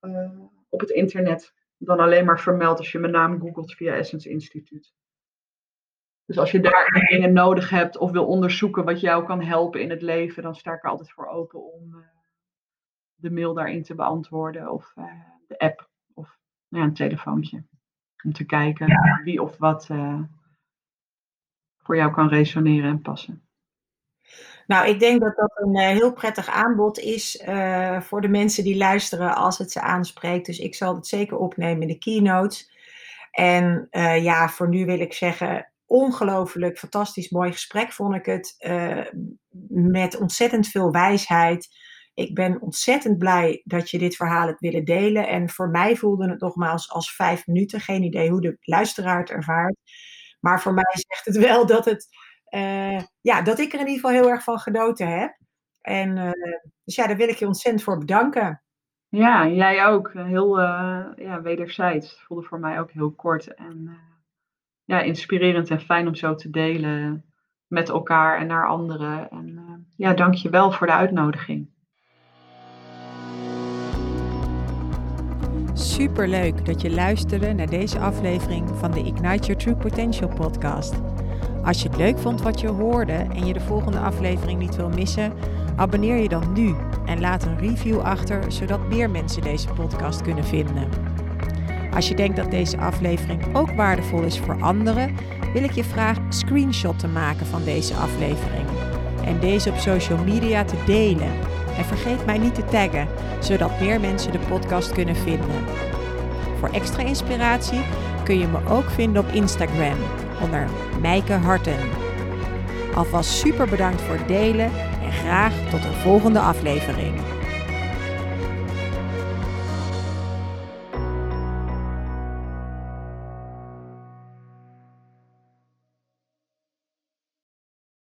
uh, op het internet. Dan alleen maar vermeld als je mijn naam googelt via Essence Instituut. Dus als je daar dingen nodig hebt of wil onderzoeken wat jou kan helpen in het leven, dan sta ik er altijd voor open om uh, de mail daarin te beantwoorden of uh, de app of nou ja, een telefoontje. Om te kijken ja. wie of wat uh, voor jou kan resoneren en passen. Nou, ik denk dat dat een heel prettig aanbod is voor de mensen die luisteren als het ze aanspreekt. Dus ik zal het zeker opnemen in de keynotes. En ja, voor nu wil ik zeggen, ongelooflijk fantastisch mooi gesprek vond ik het. Met ontzettend veel wijsheid. Ik ben ontzettend blij dat je dit verhaal hebt willen delen. En voor mij voelde het nogmaals als vijf minuten. Geen idee hoe de luisteraar het ervaart. Maar voor mij zegt het wel dat, het, uh, ja, dat ik er in ieder geval heel erg van genoten heb. En uh, dus ja, daar wil ik je ontzettend voor bedanken. Ja, jij ook. Heel ja, wederzijds. Het voelde voor mij ook heel kort. En ja, inspirerend en fijn om zo te delen met elkaar en naar anderen. En uh, ja, dank je wel voor de uitnodiging. Super leuk dat je luisterde naar deze aflevering van de Ignite Your True Potential podcast. Als je het leuk vond wat je hoorde en je de volgende aflevering niet wil missen, abonneer je dan nu en laat een review achter zodat meer mensen deze podcast kunnen vinden. Als je denkt dat deze aflevering ook waardevol is voor anderen, wil ik je vragen een screenshot te maken van deze aflevering en deze op social media te delen. En vergeet mij niet te taggen, zodat meer mensen de podcast kunnen vinden. Voor extra inspiratie kun je me ook vinden op Instagram onder Mijke Harten. Alvast super bedankt voor het delen en graag tot een volgende aflevering.